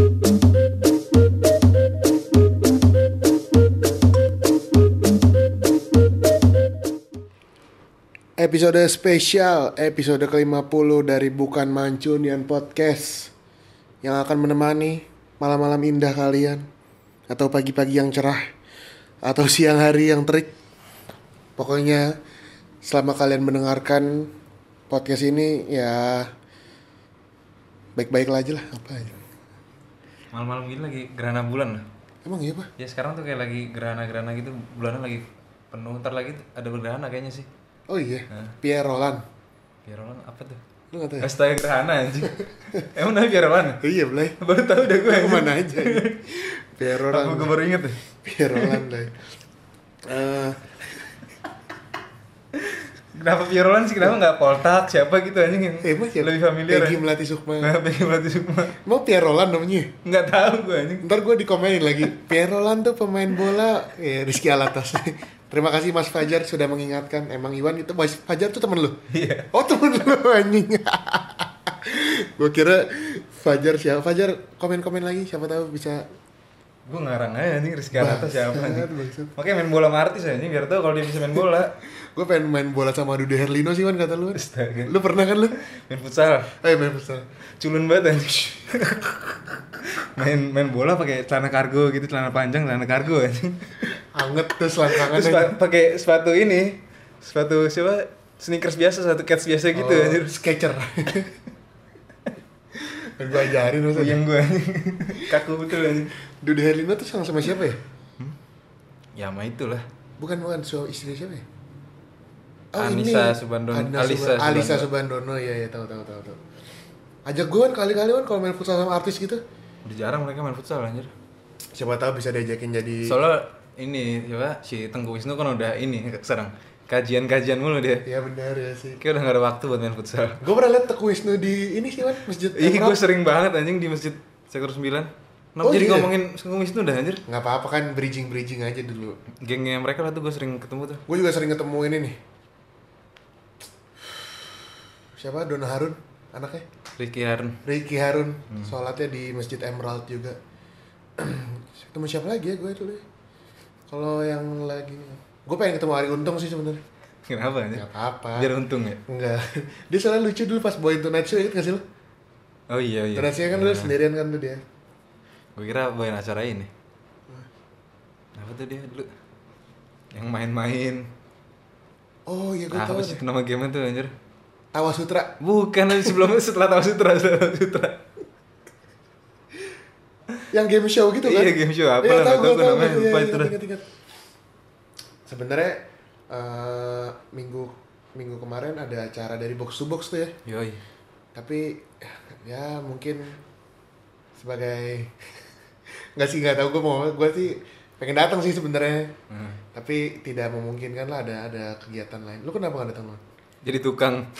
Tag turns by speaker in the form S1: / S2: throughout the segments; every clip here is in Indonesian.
S1: Episode spesial, episode ke-50 dari Bukan Mancunian Podcast. Yang akan menemani malam-malam indah kalian. Atau pagi-pagi yang cerah. Atau siang hari yang terik. Pokoknya selama kalian mendengarkan podcast ini ya Baik-baik aja lah, apa aja
S2: Malam-malam gini lagi gerhana bulan lah.
S1: Emang iya pak?
S2: Ya sekarang tuh kayak lagi gerhana-gerhana gitu, bulannya lagi penuh. Ntar lagi ada bergerhana kayaknya sih.
S1: Oh iya, Pierre Roland
S2: Pierre Roland apa tuh?
S1: Lu gak tau ya?
S2: Astaga gerhana anjing. Emang namanya Pierre Roland?
S1: Iya Blay
S2: Baru tahu deh gue.
S1: Ke mana aja Pierre
S2: Aku
S1: Roland
S2: gue baru inget deh.
S1: Pierre Roland Blay Eh,
S2: Kenapa sih? Kenapa nggak Poltak? Siapa gitu anjing yang
S1: Eh, siapa?
S2: lebih familiar?
S1: Peggy
S2: ya?
S1: Melati Sukma.
S2: Nah, Peggy Melati Sukma.
S1: Mau Pierre Roland namanya?
S2: Nggak tahu gue anjing.
S1: Ntar gue dikomenin lagi. Pierre Roland tuh pemain bola. Ya, Rizky Alatas. Terima kasih Mas Fajar sudah mengingatkan. Emang Iwan itu Mas Fajar tuh temen lu?
S2: Iya.
S1: Oh temen lu anjing. gue kira Fajar siapa? Fajar komen-komen lagi. Siapa tahu bisa.
S2: Gue ngarang aja anjing Rizky Alata siapa anjing. Makanya main bola sama artis anjing biar tahu kalau dia bisa main bola.
S1: Gue pengen main bola sama Dude Herlino sih Wan kata lu.
S2: Astaga.
S1: Lu pernah kan lu?
S2: Main futsal.
S1: Eh main futsal.
S2: culun banget anjing main main bola pakai celana kargo gitu celana panjang celana kargo anjing
S1: Anget terus langkangan
S2: terus pa- pakai sepatu ini sepatu siapa sneakers biasa satu cats biasa gitu
S1: oh,
S2: anjir
S1: Sketcher. Kan gue ajarin masa.
S2: yang gue kaku betul anjing
S1: Dude Herlino tuh sama sama siapa ya?
S2: ya sama itulah
S1: Bukan bukan so istri siapa ya?
S2: Anissa Subandono.
S1: Anissa
S2: Alisa
S1: Suban- Alisa
S2: Subandono.
S1: Subandono iya iya tahu tahu tahu tahu. Ajak gue kan kali-kali kan kalau main futsal sama artis gitu.
S2: udah jarang mereka main futsal anjir
S1: Siapa tahu bisa diajakin jadi
S2: soalnya ini siapa si Tengku Wisnu kan udah ini sekarang kajian-kajian mulu dia
S1: Iya benar ya sih.
S2: kayak udah gak ada waktu buat main futsal
S1: Gue pernah liat Teguh Wisnu di ini sih kan masjid.
S2: Ih, gue sering banget anjing di masjid Sektor 9 Kenapa
S1: Oh,
S2: jadi
S1: iya?
S2: ngomongin Tengku Wisnu dah anjir
S1: Nggak apa-apa kan bridging bridging aja dulu.
S2: Gengnya mereka lah tuh gue sering ketemu tuh
S1: Gue juga sering ketemu ini nih. Siapa Dona Harun anaknya?
S2: Ricky Harun
S1: Ricky Harun
S2: Hmm.
S1: sholatnya di Masjid Emerald juga ketemu siapa lagi ya gue dulu ya kalau yang lagi gue pengen ketemu Ari Untung sih sebenarnya
S2: Kenapa anjir?
S1: nggak apa-apa
S2: Biar untung ya?
S1: enggak dia soalnya lucu dulu pas bawa Tonight Show inget gak sih lo?
S2: Oh iya iya
S1: Tonight Show kan dulu sendirian kan tuh dia
S2: Gue kira bawain acara ini Apa tuh dia dulu? Yang main-main
S1: oh iya gue
S2: Apa
S1: tahu
S2: sih
S1: deh
S2: nama game itu anjir?
S1: Tawa Sutra.
S2: Bukan sebelum setelah tahu sutra setelah tahu sutra.
S1: Yang game show gitu kan?
S2: Iya, game show. Apa
S1: Iya,
S2: lah,
S1: tahu
S2: nggak tahu
S1: tahu
S2: namanya, lupa
S1: iya,
S2: itu
S1: ingat, ingat, sebenarnya eh, minggu minggu kemarin ada acara dari box to box tuh ya.
S2: Yoi.
S1: Tapi ya mungkin sebagai nggak sih nggak tahu gue mau gue sih pengen datang sih sebenarnya.
S2: Hmm.
S1: tapi tidak memungkinkan lah ada ada kegiatan lain. Lu kenapa nggak datang Lon?
S2: Jadi tukang.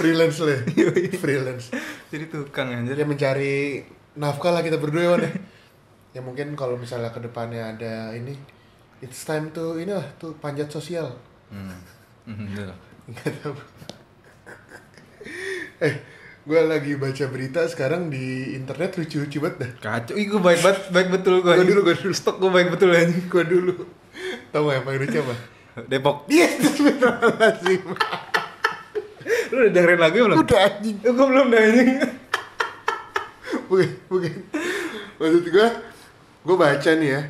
S1: Freelance lah ya? freelance.
S2: Jadi tukang anjir.
S1: Ya mencari nafkah lah kita berdua ya. Ya mungkin kalau misalnya ke depannya ada ini it's time to ini lah tuh panjat sosial.
S2: Hmm. Hmm,
S1: nggak tahu. Eh gue lagi baca berita sekarang di internet lucu-lucu banget dah.
S2: Kacau, ih gue baik banget, baik betul gue
S1: Gua dulu, gua dulu.
S2: Stok gue baik betul anjing.
S1: Gue dulu. Tau gak yang paling lucu apa
S2: Depok
S1: Yes, Astagfirullahaladzim.
S2: Lu udah dengerin lagu belum?
S1: Udah anjing.
S2: Eh, gue belum dah anjing
S1: Bukan, bukan. Maksud gue, gue baca nih ya.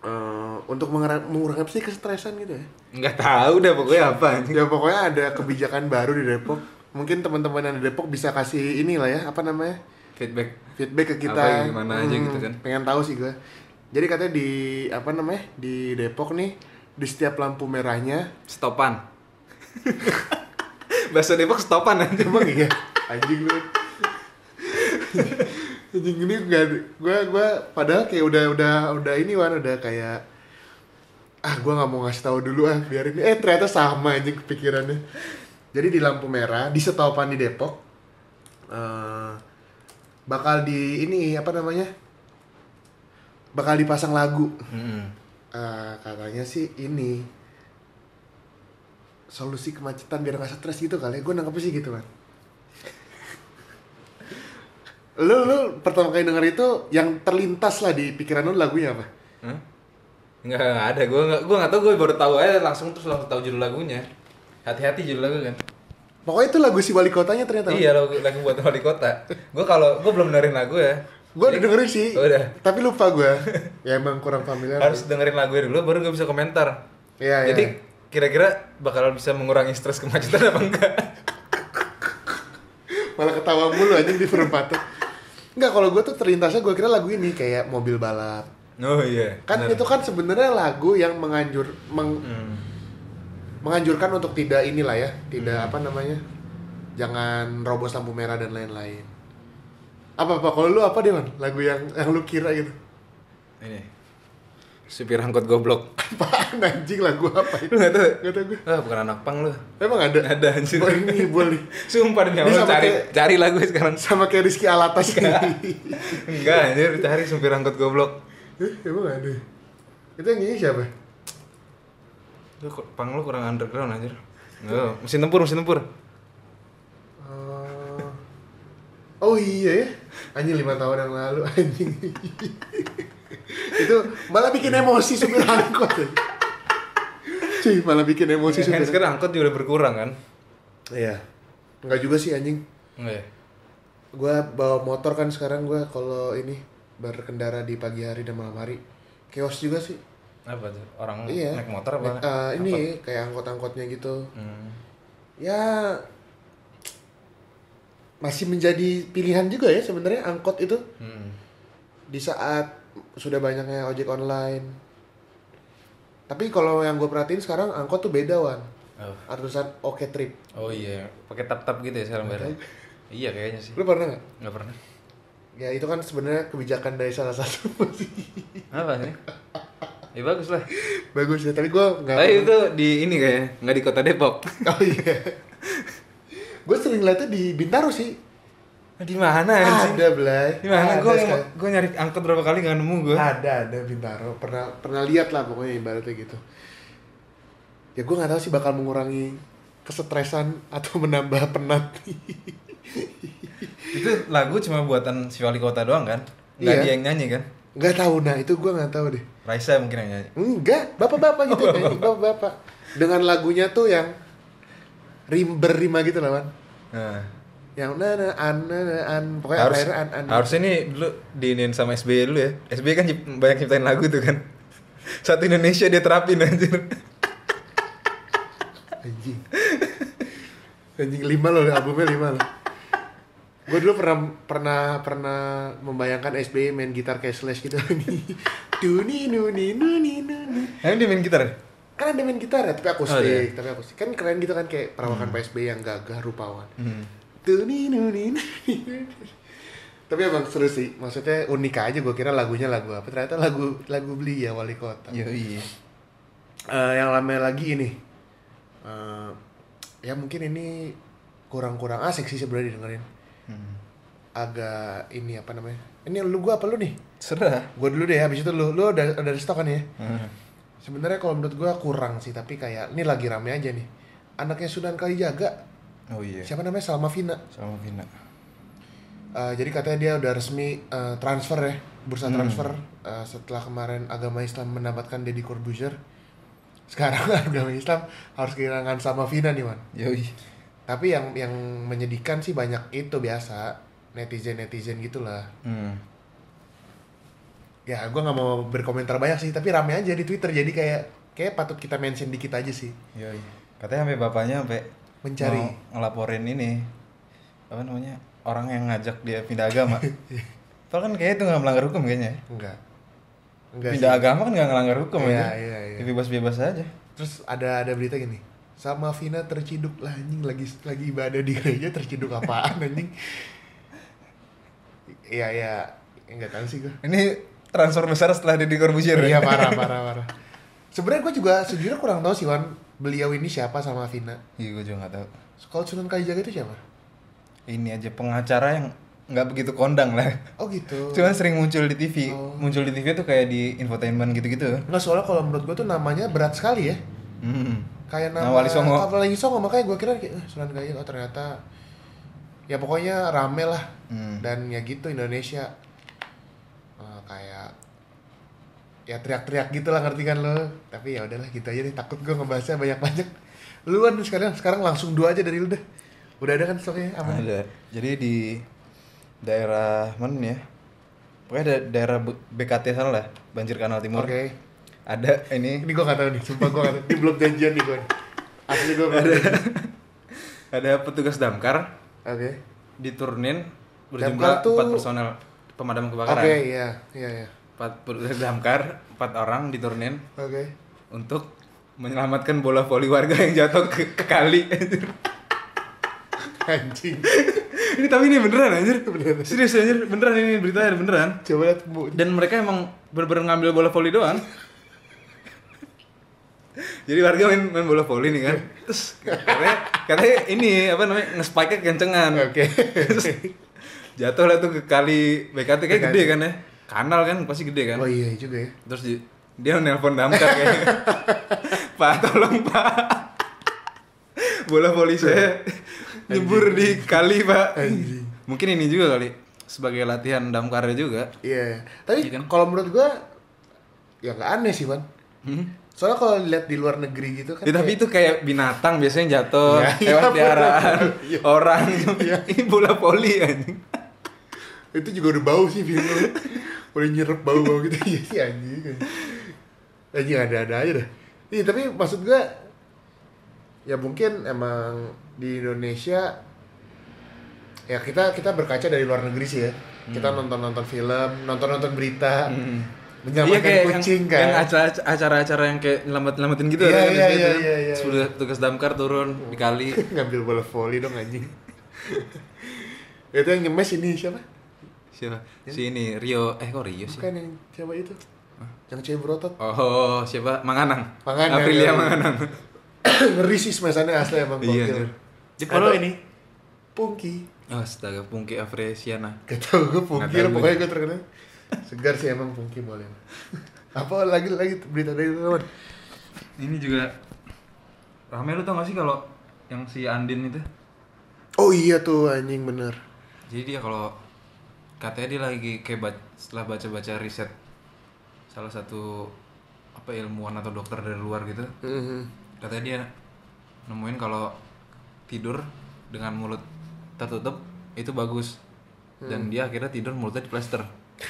S1: eh, untuk mengurangi, apa sih kesetresan gitu ya.
S2: Nggak tahu dah pokoknya apa anjing
S1: Ya pokoknya ada kebijakan baru di Depok. Mungkin teman-teman yang di Depok bisa kasih inilah ya, apa namanya?
S2: Feedback
S1: Feedback ke kita.
S2: Apa, gimana aja gitu kan.
S1: Pengen tahu sih gue. Jadi katanya di apa namanya? Di Depok nih di setiap lampu merahnya
S2: Stopan Bahasa Depok stopan anjing
S1: Emang iya? Anjing lu. Anjing ini enggak gua gua padahal kayak udah udah udah ini Wan udah kayak ah gua nggak mau ngasih tahu dulu ah biarin eh ternyata sama anjing kepikirannya. Jadi di lampu merah di Setopan di Depok eh bakal di ini apa namanya? Bakal dipasang lagu.
S2: Hmm.
S1: Eh, katanya sih ini solusi kemacetan biar nggak stres gitu kali ya gue nangkep sih gitu kan Lu lu pertama kali denger itu yang terlintas lah di pikiran lu lagunya apa?
S2: Hah? Enggak, enggak ada. Gue enggak gue enggak tahu gue baru tahu aja langsung terus langsung tahu judul lagunya. Hati-hati judul lagu kan.
S1: Pokoknya itu lagu si wali kotanya ternyata.
S2: Iya, lagu, lagu buat wali kota. Gue kalau gue belum dengerin lagu ya.
S1: Gue udah dengerin sih.
S2: Udah.
S1: Tapi lupa gue. ya emang kurang familiar.
S2: Harus dengerin lagu dulu baru gue bisa komentar.
S1: Iya, iya.
S2: Jadi kira-kira bakal bisa mengurangi stres kemacetan apa enggak?
S1: malah ketawa mulu aja di perempatan. Enggak, kalau gue tuh terlintasnya gue kira lagu ini kayak mobil balap.
S2: Oh iya.
S1: Kan
S2: bener.
S1: itu kan sebenarnya lagu yang menganjur meng-
S2: Hmm.
S1: menganjurkan untuk tidak inilah ya, tidak apa namanya? Jangan robos lampu merah dan lain-lain. Apa apa kalau lu apa Dewan? Lagu yang yang lu kira gitu.
S2: Ini. Supir angkot goblok.
S1: Apaan anjing lagu apa itu?
S2: Lu enggak tahu?
S1: Gak tau gue.
S2: Ah, bukan anak pang lu.
S1: Emang ada?
S2: Ada anjir.
S1: Oh, ini boleh.
S2: Sumpah demi
S1: Ini
S2: Allah cari
S1: kayak-
S2: cari lagu sekarang.
S1: Sama kayak Rizky Alatas
S2: Enggak anjir, cari supir angkot goblok.
S1: Eh, Emang ada? Itu yang nyanyi siapa?
S2: Lu pang lu kurang underground anjir. Oh, mesin tempur, mesin tempur.
S1: Oh, oh iya ya, anjing lima tahun yang lalu anjing. itu malah bikin emosi supir angkot. Cuy, malah bikin emosi
S2: kan
S1: supir.
S2: sekarang angkot juga udah berkurang kan?
S1: Iya. Enggak juga sih anjing.
S2: Enggak ya?
S1: Gua bawa motor kan sekarang gua kalau ini berkendara di pagi hari dan malam hari. Chaos juga sih.
S2: Apa tuh? Orang
S1: Iya.
S2: naik motor apa?
S1: Eh, ini kayak angkot-angkotnya gitu.
S2: Hmm.
S1: Ya masih menjadi pilihan juga ya sebenarnya angkot itu.
S2: Hmm.
S1: di saat sudah banyaknya ojek online. Tapi kalau yang gue perhatiin sekarang angkot tuh beda wan.
S2: Oh.
S1: Artusan oke trip.
S2: Oh iya, pakai tap-tap gitu ya sekarang bayarnya. Iya kayaknya sih.
S1: Lu pernah nggak?
S2: Enggak pernah.
S1: Ya itu kan sebenarnya kebijakan dari salah satu.
S2: Apa sih? Ya bagus lah.
S1: Bagus ya, tapi gue nggak.
S2: Tapi itu di ini kayaknya, nggak di kota Depok.
S1: Oh iya. gue sering liatnya di Bintaro sih.
S2: Di mana anjing?
S1: Ada Blay.
S2: Di mana? Gue gue nyari angkot berapa kali nggak nemu gue.
S1: Ada ada Bintaro. Pernah pernah lihat lah pokoknya ibaratnya gitu. Ya gue nggak tahu sih bakal mengurangi kesetresan atau menambah penat.
S2: Itu lagu cuma buatan si wali kota doang kan? Nggak
S1: Iya.
S2: dia yang nyanyi kan?
S1: Nggak tahu nah itu gue nggak tahu deh.
S2: Raisa mungkin yang nyanyi.
S1: Enggak, bapak-bapak gitu
S2: Oh,
S1: bapak-bapak. Dengan lagunya tuh yang rim berrima gitu lah, Wan.
S2: Nah.
S1: Yang na na an na na an pokoknya
S2: harus
S1: akhirnya an an.
S2: harusnya nih dulu diinin sama SBY dulu ya SBY kan banyak ciptain lagu tuh kan satu Indonesia dia terapin anjir
S1: Anjing. Anjing lima loh, albumnya lima loh. Gue dulu pernah pernah pernah membayangkan SBY main gitar cashless gitu. Tuni nuni nuni nuni.
S2: emang dia main gitar?
S1: Kan ada main gitar ya, tapi akustik,
S2: Oh, iya.
S1: tapi akustik. Kan keren gitu kan kayak perawakan PSB yang gagah rupawan.
S2: Hmm.
S1: Nuni. Tapi emang seru sih, maksudnya unik aja gue kira lagunya lagu apa, ternyata lagu lagu beli ya wali kota.
S2: Yo iya
S1: Eh, yang lama lagi ini, Eh, ya mungkin ini kurang-kurang asik sih sebenarnya dengerin.
S2: hmm.
S1: Agak ini apa namanya? Ini lu gua apa lu nih?
S2: serah
S1: Gua dulu deh, habis itu lu, lu udah udah stok kan ya?
S2: hmm.
S1: Sebenarnya kalau menurut gua kurang sih, tapi kayak ini lagi rame aja nih. Anaknya Sunan Kalijaga,
S2: oh iya
S1: siapa namanya Salma Vina.
S2: sama Vina
S1: Uh, jadi katanya dia udah resmi uh, transfer ya, bursa
S2: Hmm.
S1: transfer uh, setelah kemarin agama Islam mendapatkan Deddy Corbuzier. Sekarang agama Islam harus kehilangan sama Vina nih, man.
S2: yo
S1: Tapi yang yang menyedihkan sih banyak itu biasa netizen netizen gitulah.
S2: hmm.
S1: Ya, gua nggak mau berkomentar banyak sih, tapi rame aja di Twitter. Jadi kayak kayak patut kita mention dikit aja sih.
S2: yo katanya sampai bapaknya sampai
S1: Mencari.
S2: mau ngelaporin ini apa namanya orang yang ngajak dia pindah agama Padahal kan kayaknya itu nggak melanggar hukum kayaknya ya.
S1: Enggak. Enggak
S2: pindah
S1: sih.
S2: agama kan nggak ngelanggar hukum
S1: Iya,
S2: ya
S1: iya, iya.
S2: bebas-bebas aja
S1: Terus ada ada berita gini. Sama Vina terciduk lah anjing lagi lagi ibadah di gereja terciduk apaan anjing. Iya ya enggak tahu sih gue.
S2: ini transfer besar setelah Deddy Corbuzier
S1: Iya parah parah parah. Sebenarnya gue juga sejujurnya kurang tahu sih Wan beliau ini siapa sama Vina.
S2: iya gue juga nggak tahu
S1: Kalau Sunan Kalijaga itu siapa?
S2: ini aja pengacara yang nggak begitu kondang lah
S1: Oh gitu.
S2: cuman sering muncul di TV
S1: Oh.
S2: muncul di TV tuh kayak di infotainment gitu-gitu
S1: Enggak soalnya kalau menurut gue tuh namanya berat sekali ya.
S2: hmm.
S1: Kayak nama
S2: Nah, Wali Songo.
S1: Wali Songo makanya gue kira kayak eh, Sunan Kalijaga oh ternyata ya pokoknya rame lah
S2: Hmm.
S1: dan ya gitu Indonesia kayak ya teriak-teriak gitu lah ngerti kan lo? Tapi ya udahlah gitu aja deh. Takut gue ngebahasnya banyak-banyak. Lu kan sekarang sekarang langsung dua aja dari lu deh udah ada kan stoknya? Aman
S2: Ada. Jadi di daerah mana nih ya? Pokoknya da daerah BKT sana lah, Banjir Kanal Timur.
S1: oke.
S2: Ada ini.
S1: Ini gue gak tahu nih sumpah gue ini belum janjian nih gue asli gue janjian.
S2: ada petugas damkar.
S1: Oke.
S2: Diturunin
S1: Damkar
S2: berjumlah empat personel pemadam
S1: oke
S2: kebakaran.
S1: iya iya iya
S2: Empat petugas damkar, empat orang diturunin
S1: oke
S2: untuk menyelamatkan bola voli warga yang jatuh ke, ke kali.
S1: anjing
S2: ini tapi ini beneran anjir.
S1: Beneran.
S2: Serius anjir, beneran ini beritanya beneran.
S1: coba lihat bu
S2: Dan mereka emang bener-bener ngambil bola voli doang. Jadi warga main, main bola voli nih kan. Terus katanya, katanya ini apa namanya nge-spike-nya kencengan.
S1: oke
S2: Terus jatuh lah tuh ke kali BKT kayak
S1: BKT.
S2: gede kan ya. Kanal kan pasti gede kan.
S1: oh iya juga ya
S2: Terus di- dia nelpon damkar kayak Pak tolong Pak Bola voli saya nyebur di kali Pak
S1: Anjing.
S2: Mungkin ini juga kali Sebagai latihan damkarnya juga
S1: Iya, tapi
S2: Iya kan?
S1: kalau menurut gua ya nggak aneh sih, Ban.
S2: Hmm.
S1: Soalnya kalau lihat di luar negeri gitu kan.
S2: Ya, tapi
S1: kayak-
S2: itu kayak binatang biasanya jatuh
S1: iya,
S2: lewat piaraan
S1: bener. Iya.
S2: orang
S1: Iya.
S2: ini bola voli anjing
S1: itu juga udah bau sih filmnya. udah nyerap bau-bau gitu iya sih anjing. Anjing ada-ada aja dah. Iya, tapi maksud gua ya mungkin emang di Indonesia ya kita kita berkaca dari luar negeri sih ya. Kita nonton-nonton film, nonton-nonton berita.
S2: Hmm.
S1: Menyelamatkan
S2: Iya kayak
S1: kucing
S2: yang,
S1: kan.
S2: yang acara-acara yang kayak nyelamat-nyelamatin gitu
S1: Iya,
S2: ada kan
S1: iya, iya,
S2: kan.
S1: iya, iya,
S2: Terus udah tugas damkar turun di kali
S1: ngambil bola voli dong anjing. itu yang nyemes ini siapa?
S2: Siapa si ini Rio eh kok Rio sih
S1: Bukan yang siapa itu? Yang cewek berotot.
S2: oh siapa Manganang
S1: Manganang,
S2: Aprilia
S1: iya.
S2: Manganang
S1: Ngeri sih asli emang
S2: Iya, padahal-
S1: ini Pungki.
S2: astaga Pungki Afrisiana
S1: Gak tau gue Pungki lah
S2: gue.
S1: pokoknya gue terkenal. Segar sih emang Pungki boleh. Apa lagi lagi berita dari kawan?
S2: ini juga rame lu tau gak sih kalau yang si Andin itu
S1: Oh iya tuh anjing bener.
S2: jadi dia kalau katanya dia lagi kayak bac- setelah baca-baca riset salah satu apa ilmuwan atau dokter dari luar gitu
S1: Mhm.
S2: katanya dia nemuin kalau tidur dengan mulut tertutup itu bagus dan dia akhirnya tidur mulutnya diplester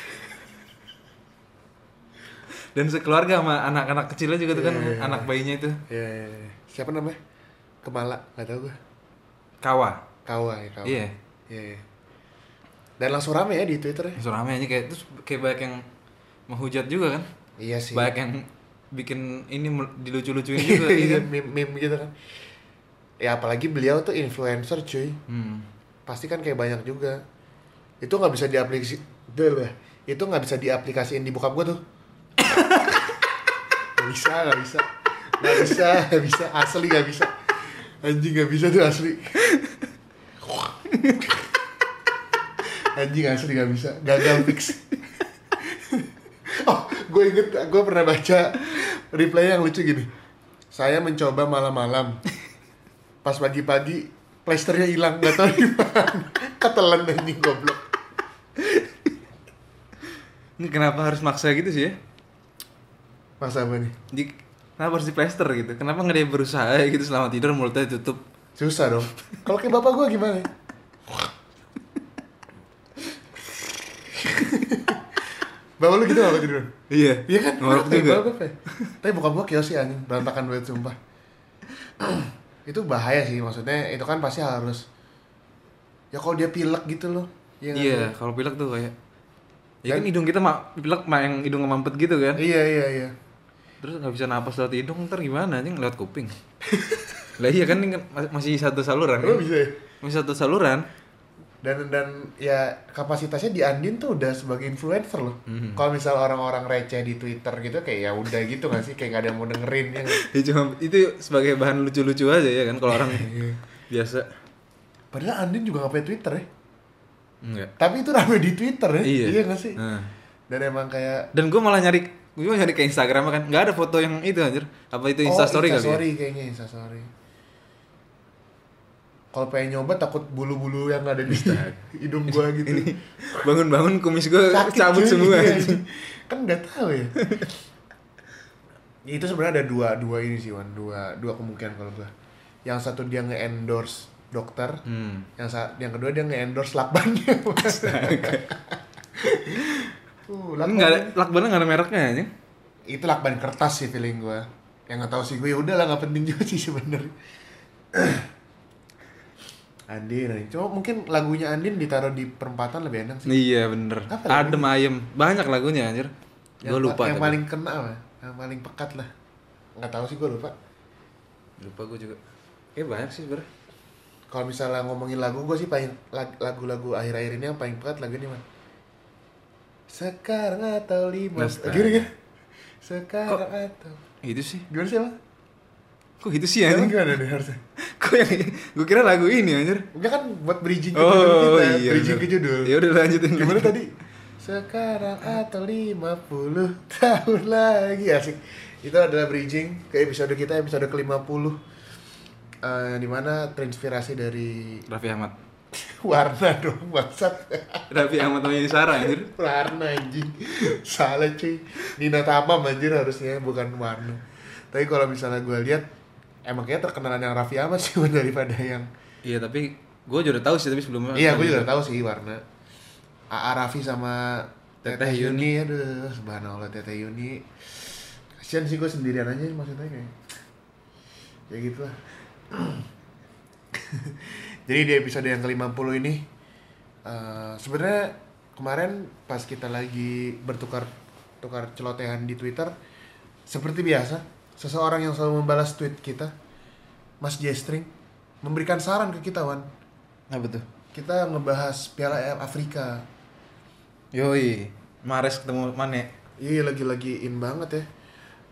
S2: dan sekeluarga sama anak-anak kecilnya juga tuh kan
S1: Iya, iya,
S2: anak bayinya itu
S1: Iya, iya, iya. Siapa namanya? Kemala, gak tau gue.
S2: kawa
S1: Kawa ya kawa.
S2: iya
S1: Iya, iya. Dan langsung rame ya di Twitter ya.
S2: langsung rame aja kayak terus kayak banyak yang menghujat juga kan
S1: Iya sih.
S2: banyak yang bikin ini dilucu-lucuin juga iya
S1: Iya,
S2: kan
S1: meme, meme gitu kan. Ya apalagi beliau tuh influencer cuy.
S2: hmm.
S1: Pasti kan kayak banyak juga. Itu nggak bisa diaplikasi itu nggak bisa diaplikasiin di bokap gue tuh. Gak bisa, gak bisa. Gak bisa, gak bisa. Asli gak bisa. Anjing gak bisa tuh asli. Anjing asli gak bisa. Gagal fix. oh, gue inget, gue pernah baca reply yang lucu gini. Saya mencoba malam-malam. Pas pagi-pagi, plesternya hilang. Gak tau di mana. Ketelan anjing goblok.
S2: ini kenapa harus maksa gitu sih ya
S1: Masa apa nih?
S2: di kenapa harus diplester gitu kenapa nggak dia berusaha gitu selama tidur mulutnya ditutup
S1: Susah dong. Kalau kayak bapak gue gimana? Bapak lu gitu gak tidur?
S2: iya
S1: Iya kan?
S2: ngorok juga
S1: Bapak ya? Tapi bukan gue kios sih anjing, berantakan banget sumpah. itu bahaya sih maksudnya itu kan pasti harus ya kalau dia pilek gitu loh. Iya.
S2: iya kalau pilek tuh kayak ya kan hidung kita mak pilek mak yang hidung mampet gitu kan
S1: Iya iya iya.
S2: terus nggak bisa napas lewat hidung ntar gimana anjing lewat kuping lah iya kan ini kan mas- masih satu saluran
S1: Lu
S2: kan?
S1: bisa ya?
S2: masih satu saluran
S1: dan dan ya kapasitasnya di Andin tuh udah sebagai influencer loh.
S2: Mhm.
S1: Kalau misal orang-orang receh di Twitter gitu kayak ya udah gitu gak sih kayak gak ada yang mau dengerin ya.
S2: ya cuma itu sebagai bahan lucu-lucu aja ya kan kalau orang biasa
S1: Padahal Andin juga gak punya Twitter ya.
S2: enggak
S1: Tapi itu rame di Twitter ya.
S2: iya
S1: gak sih?
S2: Nah.
S1: Dan emang kayak
S2: dan gue malah nyari gue nyari ke Instagram kan nggak ada foto yang itu anjir apa itu Insta story kali ya
S1: Instastory kayaknya Instastory. Kalau pengen nyoba takut bulu-bulu yang ada di hidung gua gitu
S2: Bangun-bangun kumis gue
S1: Sakit,
S2: cabut
S1: cuy.
S2: semua.
S1: Iya,
S2: anjing.
S1: kan nggak tahu ya itu sebenarnya ada dua dua ini sih Wan dua dua kemungkinan kalau gua yang satu dia nge-endorse dokter
S2: Hmm.
S1: yang sa yang kedua dia nge-endorse lakbannya uh,
S2: Ini
S1: lakban
S2: nggak ada lakbannya nggak ada mereknya anjing.
S1: itu lakban kertas sih feeling gua yang nggak tahu sih gue ya udah lah nggak penting juga sih sebenarnya Andin, Andin. Cuma mungkin lagunya Andin ditaruh di perempatan lebih enak sih.
S2: Iya bener.
S1: Apa lagunya?
S2: Adem ayem. Banyak lagunya anjir. Gue lupa.
S1: pa- Yang
S2: tapi.
S1: paling kena apa? Yang paling pekat lah. Nggak tahu sih gue lupa.
S2: Lupa gue juga. Kayak banyak sih sebenernya.
S1: Kalau misalnya ngomongin lagu, gue sih paling lag- lagu-lagu akhir-akhir ini yang paling pekat lagu ini man. Sekarang atau lima. Gini gini. Sekarang atau.
S2: Itu sih.
S1: Gimana sih lah?
S2: Kok gitu sih
S1: Emang
S2: anjing?
S1: gimana nih harusnya?
S2: Kok yang gue kira lagu ini anjir.
S1: Enggak kan buat bridging ke
S2: Oh
S1: judul kita.
S2: iya.
S1: bridging
S2: bener.
S1: ke judul.
S2: Ya udah lanjutin.
S1: Gimana tadi? Sekarang atau 50 tahun lagi asik. Itu adalah bridging ke episode kita episode ke-50. Eh di mana terinspirasi dari
S2: Raffi Ahmad.
S1: warna dong bangsat.
S2: Raffi Ahmad sama Yuni Sara anjir.
S1: warna anjing. Salah cuy. Nina Tamam anjir harusnya bukan warna. Tapi kalau misalnya gue lihat emang kayak terkenalan yang Raffi Ahmad sih daripada yang
S2: Iya tapi gue juga udah tahu sih tapi sebelumnya.
S1: Iya, gue juga tahu sih warna. AA Raffi sama
S2: Teteh
S1: Teteh
S2: Yuni.
S1: Yuni, aduh, subhanallah Teteh Yuni. Kasian sih gue sendirian aja maksudnya kayak. Ya gitu lah. Jadi di episode yang ke-50 ini eh sebenarnya kemarin pas kita lagi bertukar tukar celotehan di Twitter seperti biasa, seseorang yang selalu membalas tweet kita, Mas Jestring, memberikan saran ke kita, Wan
S2: Apa tuh?
S1: kita ngebahas Piala Afrika.
S2: Yoi. Mares ketemu Mane.
S1: Iya lagi-lagi in banget ya.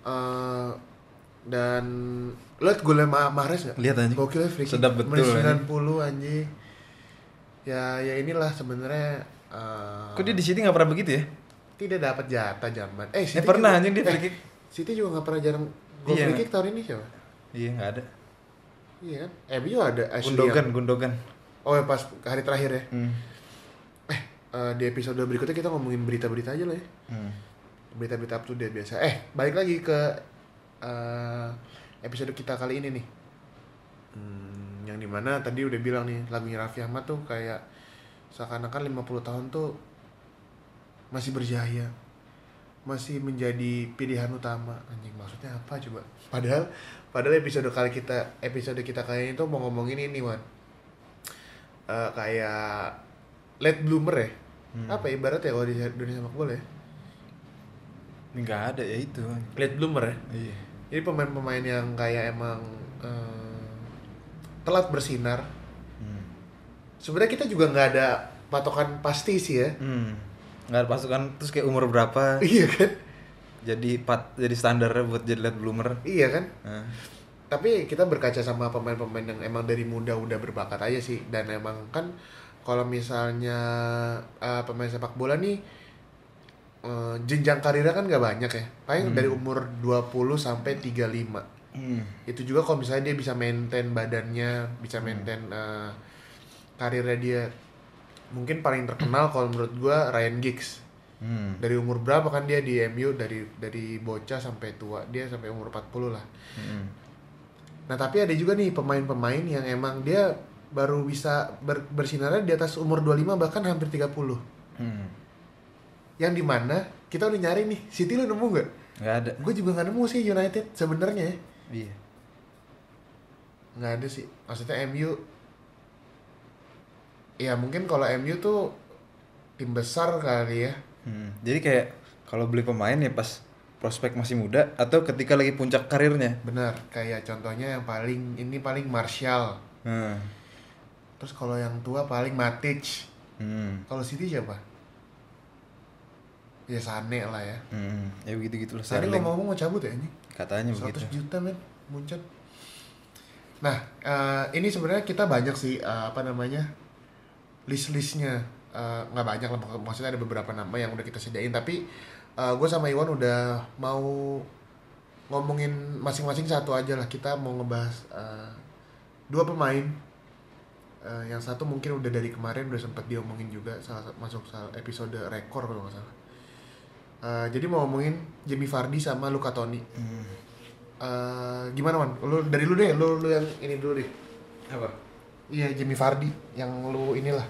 S1: Eh dan lihat golnya Ma Mahrez nggak?
S2: Lihat anjing.
S1: Gokil ya free kick.
S2: Sedap betul,
S1: Menit
S2: anjing.
S1: 90 anjing. Ya ya inilah sebenarnya eh,
S2: Kok dia di sini nggak pernah begitu ya?
S1: tidak dapat jatah zaman. Eh,
S2: Eh, pernah, anjing, dia
S1: eh,
S2: free kick.
S1: City juga nggak pernah jarang gol
S2: Iya.
S1: free kick tahun ini siapa?
S2: Iya nggak ada.
S1: Iya kan? MU ada Ashley
S2: Gundogan,
S1: Young.
S2: Gundogan.
S1: Oh ya pas hari terakhir ya.
S2: Hmm.
S1: Eh, eh, di episode berikutnya kita ngomongin berita-berita aja lah ya.
S2: Hmm.
S1: berita-berita up to date biasa. Eh, balik lagi ke eh, episode kita kali ini nih. Hmm, yang di mana tadi udah bilang nih lagunya Raffi Ahmad tuh kayak seakan-akan 50 tahun tuh masih berjaya. Masih menjadi pilihan utama. Anjing maksudnya apa coba? Padahal padahal episode kali kita episode kita kali ini tuh mau ngomongin ini, Wan. Eh, kayak late bloomer ya. Apa ya, ibarat ya kalau di Indonesia sepak bola ya?
S2: Nggak ada ya itu.
S1: late bloomer ya.
S2: Iya.
S1: Jadi pemain-pemain yang kayak emang eh, telat bersinar.
S2: Hmm.
S1: Sebenarnya kita juga nggak ada patokan pasti sih ya.
S2: Hmm. Nggak ada pasukan terus kayak umur berapa
S1: Iya kan?
S2: jadi pat jadi standarnya buat jadi late bloomer.
S1: Iya kan?
S2: Nah.
S1: Tapi kita berkaca sama pemain-pemain yang emang dari muda udah berbakat aja sih dan emang kan kalau misalnya eh, pemain sepak bola nih eh, jenjang karirnya kan nggak banyak ya. Paling dari umur 20 sampai 35.
S2: Hmm.
S1: itu juga kalau misalnya dia bisa maintain badannya bisa maintain eh, karirnya dia mungkin paling terkenal kalau menurut gua Ryan Giggs
S2: Hmm.
S1: dari umur berapa kan dia di MU dari dari bocah sampai tua dia sampai umur 40 lah
S2: Hmm.
S1: nah tapi ada juga nih pemain-pemain yang emang dia baru bisa ber, bersinar di atas umur 25 bahkan hampir 30
S2: Hmm.
S1: yang di mana kita udah nyari nih City lu nemu nggak
S2: Nggak ada.
S1: gue juga nggak nemu sih United sebenarnya ya.
S2: Iya.
S1: nggak ada sih maksudnya MU ya mungkin kalau MU tuh tim besar kali ya
S2: Hmm. Jadi kayak kalau beli pemain ya pas prospek masih muda atau ketika lagi puncak karirnya.
S1: benar kayak contohnya yang paling ini paling Martial
S2: Hmm.
S1: terus kalau yang tua paling Matic
S2: Hmm.
S1: kalau City siapa ya Sane lah ya
S2: Hmm. Ya begitu gitu loh.
S1: Sane ngomong-ngomong mau cabut ya ini
S2: Katanya
S1: 100
S2: begitu.
S1: juta men muncul nah eh, ini sebenarnya kita banyak sih eh, apa namanya list-listnya Eh, nggak banyak lah mak- maksudnya ada beberapa nama yang udah kita sediain tapi gue sama Iwan udah mau ngomongin masing-masing satu aja lah kita mau ngebahas eh, dua pemain Eh, yang satu mungkin udah dari kemarin udah sempat diomongin juga salah masuk salah episode rekor kalau nggak salah. Eh, jadi mau ngomongin Jamie Vardy sama Luka Toni. Eh, gimana man? Lu dari lu deh, lu lu yang ini dulu deh.
S2: Apa?
S1: Iya Jamie Vardy yang lu inilah.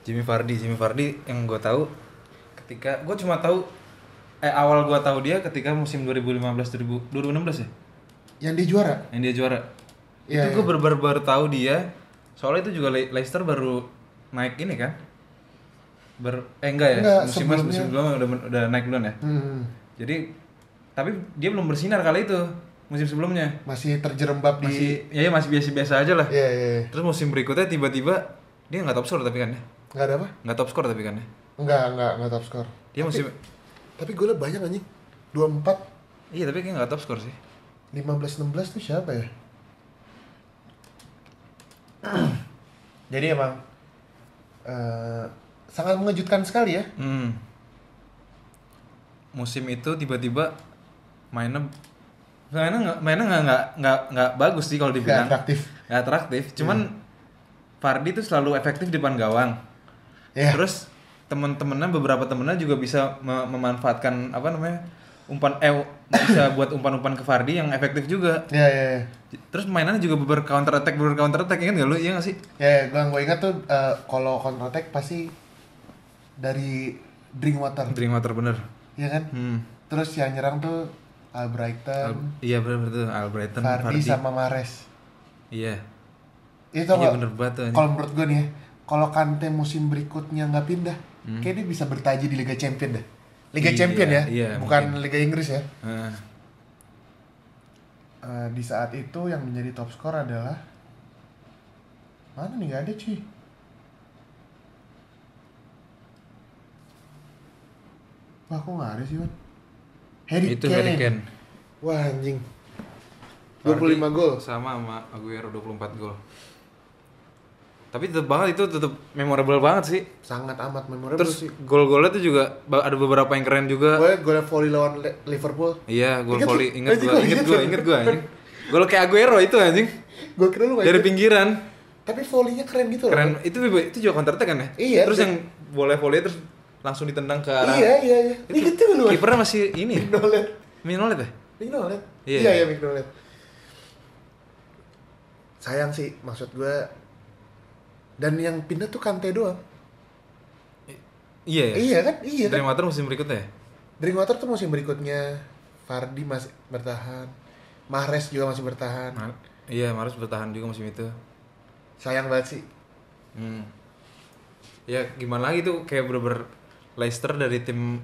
S2: Jimmy Vardy, Jimmy Vardy yang gue tahu ketika gue cuma tahu eh awal gue tahu dia ketika musim 2015 2000, 2016 ya
S1: Yang dia juara.
S2: yang dia juara.
S1: Iya,
S2: itu gue baru, baru baru tahu dia soalnya itu juga Le- Leicester baru naik ini kan. Ber eh enggak ya,
S1: Enggak,
S2: musim
S1: sebelumnya.
S2: musim sebelumnya udah udah naik duluan ya.
S1: Hmm,
S2: Jadi tapi dia belum bersinar kali itu musim sebelumnya.
S1: masih terjerembab di
S2: Masih ya, ya masih biasa-biasa aja lah.
S1: Iya, iya, iya.
S2: Terus musim berikutnya tiba-tiba dia nggak top score tapi kan ya.
S1: Nggak ada apa?
S2: Nggak top score tapi kan ya.
S1: Enggak, enggak, enggak top score.
S2: Dia musim
S1: Tapi golnya banyak anjing. 24
S2: Iya tapi kayak nggak top score sih.
S1: 15-16 tuh siapa ya? Jadi emang eh, sangat mengejutkan sekali ya.
S2: Hmm. Musim itu tiba-tiba mainnya mainnya nggak mainnya nggak nggak nggak nggak bagus sih kalau dibilang
S1: atraktif.
S2: nggak atraktif. Cuman Fardi tuh selalu efektif di depan gawang.
S1: Ya.
S2: Terus temen-temennya beberapa temennya juga bisa me- memanfaatkan apa namanya umpan eh bisa buat umpan-umpan ke Fardi yang efektif juga.
S1: Ya, ya, ya.
S2: Terus mainannya juga beber counter attack beber counter attack ingat gak lu? Iya gak sih?
S1: Ya, ya gue gue ingat tuh eh, kalau counter attack pasti dari Drinkwater,
S2: Drinkwater bener.
S1: ya kan?
S2: Hmm.
S1: Terus yang nyerang tuh Albrighton,
S2: Al- iya bener bener tuh Albrighton,
S1: Vardy
S2: Vardy.
S1: sama Mares.
S2: Iya.
S1: Itu
S2: Iya bener banget.
S1: Kalau menurut gue nih ya, kalau Kante musim berikutnya nggak pindah, kayak dia bisa bertaji di Liga Champion dah. Liga
S2: Hmm. Iya,
S1: Champion ya,
S2: iya,
S1: bukan
S2: mungkin.
S1: Liga Inggris ya.
S2: Heeh.
S1: Eh, di saat itu yang menjadi top skor adalah mana nih nggak ada cuy. Wah kok nggak ada sih man? Harry
S2: itu
S1: Kane.
S2: Harry Kane.
S1: Wah anjing.
S2: Vardy
S1: 25 gol.
S2: sama sama Aguero 24 gol. Tapi tetep banget itu tetep memorable banget sih.
S1: Sangat amat memorable
S2: Terus
S1: sih.
S2: gol-golnya tuh juga ada beberapa yang keren juga.
S1: Gue gue volley lawan Liverpool.
S2: Iya, gol
S1: Ingat
S2: volley. Ingat inget
S1: inget
S2: gua,
S1: lu.
S2: inget gua anjing. Gol kayak Aguero itu anjing.
S1: Gue kira lu
S2: Dari pinggiran.
S1: Tapi volleynya keren gitu loh.
S2: Keren. Itu itu juga counter attack kan ya?
S1: Iya.
S2: Terus yang boleh volley terus langsung ditendang ke arah.
S1: Iya iya iya. Ini
S2: Itu
S1: gitu lu.
S2: Kipernya masih ini.
S1: Mignolet.
S2: Minolet ya?
S1: Mignolet.
S2: Iya.
S1: Iya iya Mignolet. Sayang sih maksud gue. Dan yang pindah tuh Kante doang.
S2: Iya ya.
S1: Iya kan? Iya kan?
S2: Drinkwater musim berikutnya ya?
S1: Drinkwater tuh musim berikutnya. Fardi masih bertahan. Mahrez juga masih bertahan.
S2: Iya, Maris bertahan juga musim itu.
S1: Sayang banget sih.
S2: Hmm. Ya gimana lagi tuh kayak bener-bener Leicester dari tim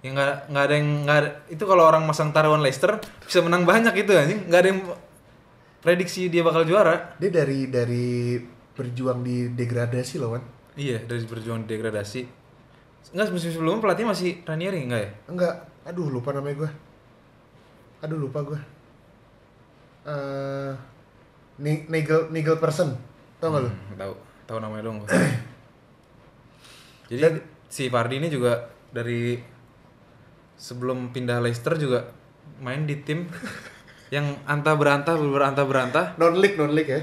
S2: yang nggak nggak ada yang nggak ada itu kalau orang masang taruhan Leicester bisa menang banyak itu anjing nggak ada yang prediksi dia bakal juara
S1: Dia dari dari berjuang di degradasi loh kan.
S2: iya dari berjuang degradasi nggak musim sebelumnya pelatih masih Ranieri enggak ya
S1: Enggak. Aduh lupa namanya gue. Aduh lupa gue. Eh Ni- Nigel Nigel person. Tau gak lu?
S2: Hmm, tahu tahu namanya dong gua. jadi
S1: Dan-
S2: si Fardi ini juga dari sebelum pindah Leicester juga main di tim yang antah berantah berantah berantah
S1: Non league non league ya.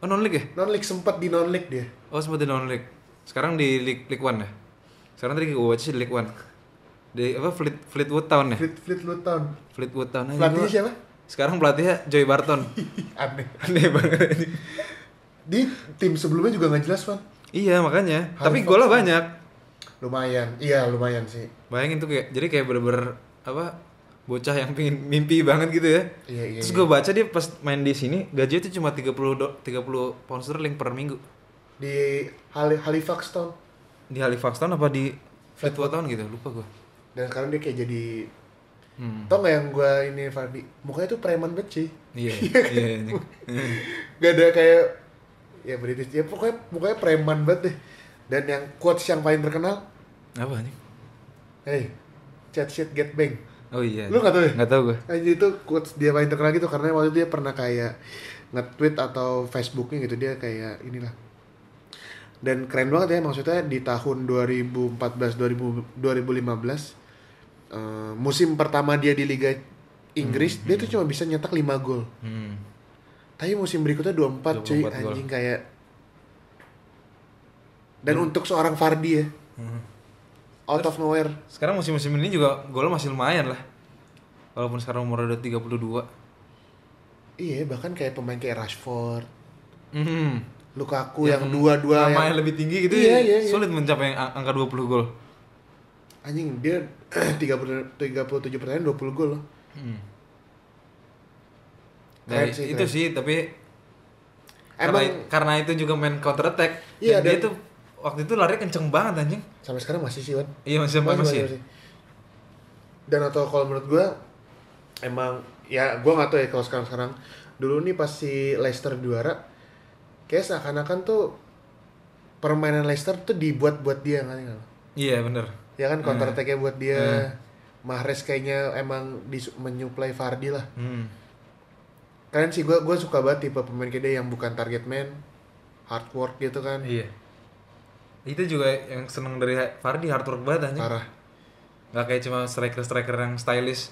S2: oh non league ya
S1: Non league sempat di non league dia.
S2: oh sempat di non league sekarang di league league one ya sekarang tadi gue baca di league one di apa Fleet Fleetwood Town ya
S1: Fleet Fleetwood Town.
S2: Fleetwood Town aja
S1: Pelatihnya siapa?
S2: sekarang pelatihnya Joey Barton
S1: Aneh.
S2: aneh banget ini
S1: Di tim sebelumnya juga nggak jelas, Van.
S2: iya makanya
S1: Halifax
S2: tapi golnya banyak
S1: Lumayan. Iya, lumayan sih.
S2: Bayangin tuh kayak jadi kayak bener-bener apa bocah yang pingin mimpi banget gitu ya.
S1: Iya, iya.
S2: Terus
S1: iya.
S2: gue baca dia pas main di sini gajinya tuh cuma 30 do, 30 pound sterling per minggu.
S1: Di Hal- Halifax Town.
S2: Di Halifax Town apa di Fleetwood Town gitu, lupa gue.
S1: Dan sekarang dia kayak jadi
S2: Hmm.
S1: Tau gak yang gue ini Fardi? Mukanya tuh preman banget sih.
S2: Iya, iya, iya.
S1: Gak ada kayak ya British ya pokoknya mukanya preman banget deh. Dan yang quotes yang paling terkenal,
S2: Apa nih?
S1: hey, chat shit get bang.
S2: Oh iya.
S1: Lu nggak tahu ya?
S2: Nggak tahu gue.
S1: Anjir itu quotes dia paling terkenal gitu karena waktu itu dia pernah kayak nge-tweet atau Facebooknya gitu dia kayak inilah. Dan keren banget ya maksudnya di tahun 2014 2000, 2015 eh, musim pertama dia di Liga Inggris dia tuh cuma bisa nyetak 5 gol.
S2: Hmm.
S1: Tapi musim berikutnya 24, cuy
S2: 24 gol.
S1: anjing kayak Dan untuk seorang Fardi ya,
S2: Hmm.
S1: Out of nowhere.
S2: Sekarang musim-musim ini juga golnya masih lumayan lah. Walaupun sekarang umur udah 32.
S1: Iya, bahkan kayak pemain kayak Rashford,
S2: Hmm.
S1: Lukaku yang dua-dua yang
S2: yang lebih tinggi gitu
S1: Iya,
S2: ya,
S1: iya, iya.
S2: sulit mencapai ang- angka 20 gol.
S1: anjing dia 30 37 pertandingan 20 gol loh.
S2: Hmm. Nah,
S1: sih,
S2: itu
S1: keren.
S2: sih tapi
S1: Emang
S2: karena, karena itu juga main counter attack.
S1: Iya,
S2: dan dia
S1: dan-
S2: tuh waktu itu lari kenceng banget anjing.
S1: sampai sekarang masih sih, Wan.
S2: Iya masih masih. masih.
S1: Dan atau kalau menurut gua emang ya gua nggak tahu ya kalau sekarang sekarang dulu nih pas si Leicester juara kayak seakan-akan tuh permainan Leicester tuh dibuat buat dia kan
S2: Iya bener.
S1: ya kan counter attack-nya buat dia
S2: Hmm.
S1: Mahrez kayaknya emang dis- menyuplai Vardy lah
S2: Hmm.
S1: keren sih gua gua suka banget tipe pemain kayak dia yang bukan target man hard work gitu kan
S2: Iya. Itu juga yang seneng dari Fardi hard work banget anjing.
S1: parah
S2: Gak kayak cuma striker-striker yang stylish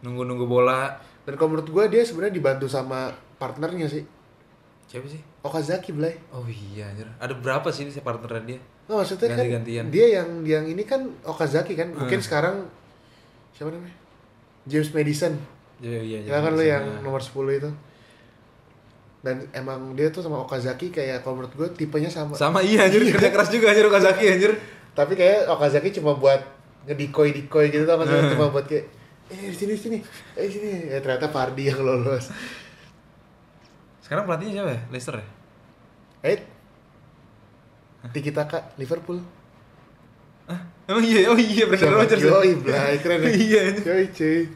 S2: nunggu-nunggu bola.
S1: dan kalau menurut gua dia sebenarnya dibantu sama partnernya sih
S2: Siapa sih?
S1: Okazaki Blay
S2: Oh iya anjir. Ada berapa sih si partner dia?
S1: Nah, maksudnya kan
S2: Ganti-gantian.
S1: dia yang yang ini kan Okazaki kan mungkin
S2: Hmm.
S1: sekarang siapa namanya James Madison
S2: Iya iya
S1: ya kan lo yang nomor 10 itu dan emang dia tuh sama Okazaki kayak kalau menurut gue tipenya sama
S2: sama iya anjir kerja keras juga anjir Okazaki anjir.
S1: tapi kayak Okazaki cuma buat ngedikoy dikoy gitu tau sih?
S2: Hmm.
S1: cuma buat kayak eh di sini di sini eh di sini ya ternyata Fardi yang lolos
S2: Sekarang pelatihnya siapa ya? Leicester ya?
S1: eh Tiki Taka Liverpool
S2: Emang iya, oh iya Brendan Rodgers. ya?
S1: Yoi, Blay, keren ya.
S2: Iya,
S1: cuy.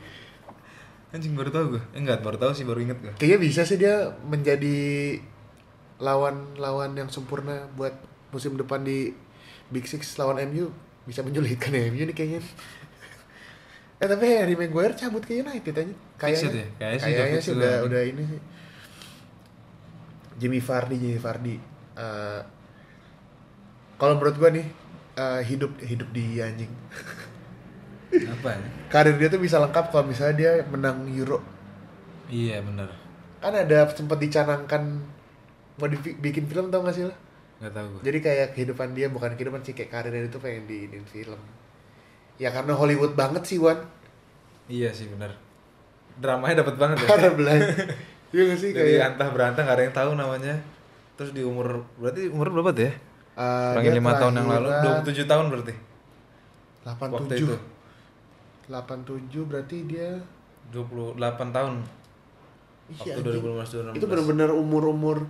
S2: Anjing baru tahu gue. Eh, enggak, baru tahu sih, baru inget gue.
S1: Kayaknya bisa sih dia menjadi lawan-lawan yang sempurna buat musim depan di Big Six lawan MU bisa menyulitkan MU nih kayaknya. eh tapi Harry Maguire cabut ke United aja. Kayaknya,
S2: ya? Kayaknya
S1: kayaknya sih udah,
S2: nih.
S1: udah ini sih. Jimmy Vardy, Jimmy Vardy. Eh, kalau menurut gua nih eh, hidup hidup di anjing.
S2: Apa ya?
S1: Karir dia tuh bisa lengkap kalau misalnya dia menang Euro.
S2: Iya, bener.
S1: kan ada sempat dicanangkan mau dibikin film tau gak sih lo?
S2: Enggak tahu gue.
S1: Jadi kayak kehidupan dia bukan kehidupan sih kayak karirnya itu pengen diinin film. Ya karena Hollywood banget sih Wan.
S2: Iya sih, bener. Dramanya dapat banget ya.
S1: Karena belah. Iya gak sih
S2: Dari
S1: kayak
S2: antah berantah gak ada yang tahu namanya. Terus di umur berarti umur berapa tuh ya?
S1: eh,
S2: Kurangin
S1: dia
S2: lima tahun yang lalu,
S1: kelahiran
S2: 27 tahun berarti. Waktu itu
S1: 87. 87 berarti dia
S2: 28 tahun.
S1: Iya,
S2: Waktu
S1: anjing.
S2: 2015 2016.
S1: itu benar-benar umur-umur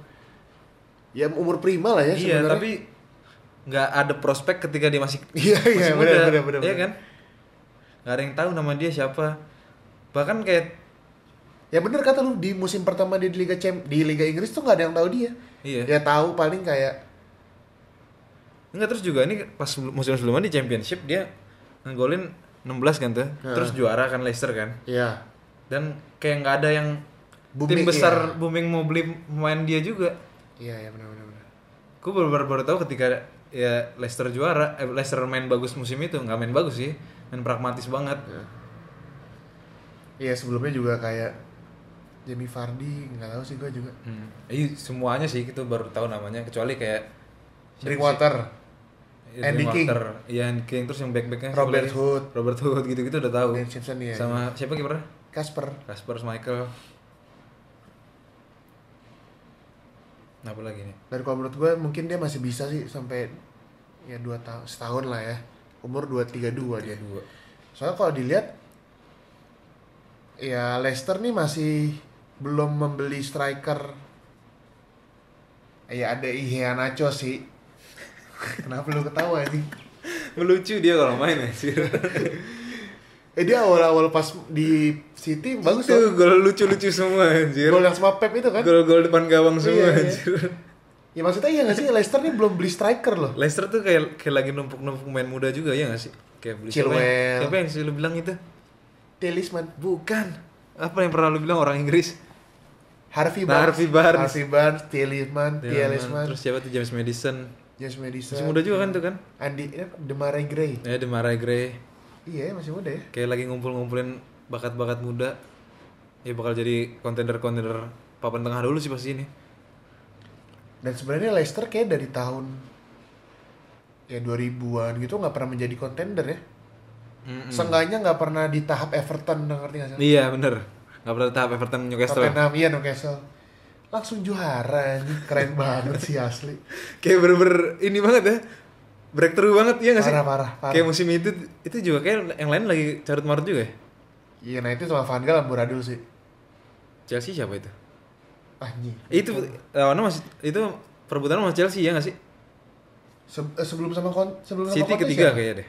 S1: ya umur prima lah ya
S2: Iya,
S1: sebenarnya.
S2: tapi nggak ada prospek ketika dia masih
S1: Iya, iya, benar,
S2: muda,
S1: benar, benar,
S2: iya
S1: benar.
S2: kan? Nggak ada yang tahu nama dia siapa. Bahkan kayak
S1: ya bener kata lu di musim pertama dia di Liga Champ di Liga Inggris tuh nggak ada yang tahu dia.
S2: iya.
S1: Ya tahu paling kayak
S2: Enggak terus juga ini pas musim sebelumnya di Championship dia ngegolin 16 kan tuh. Terus juara kan Leicester kan.
S1: ya
S2: Dan kayak nggak ada yang
S1: Booming,
S2: tim besar
S1: iya.
S2: booming mau beli pemain dia juga.
S1: Iya, ya benar benar benar.
S2: Gue baru, baru, baru tahu ketika ya Leicester juara, eh, Leicester main bagus musim itu nggak main bagus sih, main pragmatis banget.
S1: Iya sebelumnya juga kayak Jamie Vardy nggak tahu sih gue juga.
S2: Hmm. Iya semuanya sih itu baru tahu namanya kecuali kayak?
S1: Drinkwater,
S2: Iya,
S1: Andy King.
S2: Drinkwater. Iya King terus yang back backnya
S1: Robert Hood.
S2: Robert Hood gitu gitu udah tahu.
S1: Dan Simpson ya.
S2: Sama siapa kipernya?
S1: Casper.
S2: Kasper Michael. Apa lagi nih?
S1: Dan kalau menurut gue mungkin dia masih bisa sih sampai ya dua tahun setahun lah ya. Umur 232 dia.
S2: Dua.
S1: Soalnya kalau dilihat ya Leicester nih masih belum membeli striker. Ya ada Ihea Nacho sih. Kenapa lu ketawa ini?
S2: Melucu dia kalau main anjir.
S1: Eh dia awal-awal pas di City bagus tuh.
S2: gol lucu-lucu semua anjir.
S1: Gol yang sama Pep itu kan?
S2: Gol-gol depan gawang semua
S1: Iya, iya.
S2: anjir.
S1: Ya maksudnya iya gak sih Leicester nih belum beli striker loh.
S2: Leicester tuh kayak kayak lagi numpuk-numpuk main muda juga ya gak sih? Kayak beli siapa
S1: Chilwell.
S2: yang, siapa yang sih lu bilang itu?
S1: Talisman.
S2: Bukan. Apa yang pernah lu bilang orang Inggris?
S1: Harvey
S2: Nah,
S1: Barnes.
S2: Harvey Barnes.
S1: Harvey Barnes, Talisman, Talisman,
S2: Terus siapa tuh James Madison?
S1: James Madison.
S2: Masih muda juga kan tuh kan?
S1: Andy, eh, Demarai Gray.
S2: Ya Demarai Gray.
S1: Iya masih muda ya.
S2: Kayak lagi ngumpul-ngumpulin bakat-bakat muda. Ya bakal jadi kontender-kontender papan tengah dulu sih pasti ini.
S1: Dan sebenarnya Leicester kayak dari tahun ya 2000-an gitu nggak pernah menjadi kontender ya.
S2: Mm-mm.
S1: Seenggaknya nggak pernah di tahap Everton, ngerti nggak sih?
S2: Iya bener. Gak pernah tahap Everton Newcastle.
S1: Tottenham iya Newcastle. Langsung juara anjing, keren banget sih asli.
S2: Kayak bener-bener ini banget ya. Breakthrough banget ya gak sih?
S1: Parah parah parah.
S2: Kayak musim itu itu juga kayak yang lain lagi carut marut juga ya.
S1: Iya, nah itu sama Van Gaal amburadul sih.
S2: Chelsea siapa itu?
S1: Anjing.
S2: Itu lawannya masih itu perebutan sama Chelsea ya gak sih?
S1: Se- eh, sebelum sama kon sebelum sama
S2: City ketiga
S1: siapa?
S2: kayaknya deh.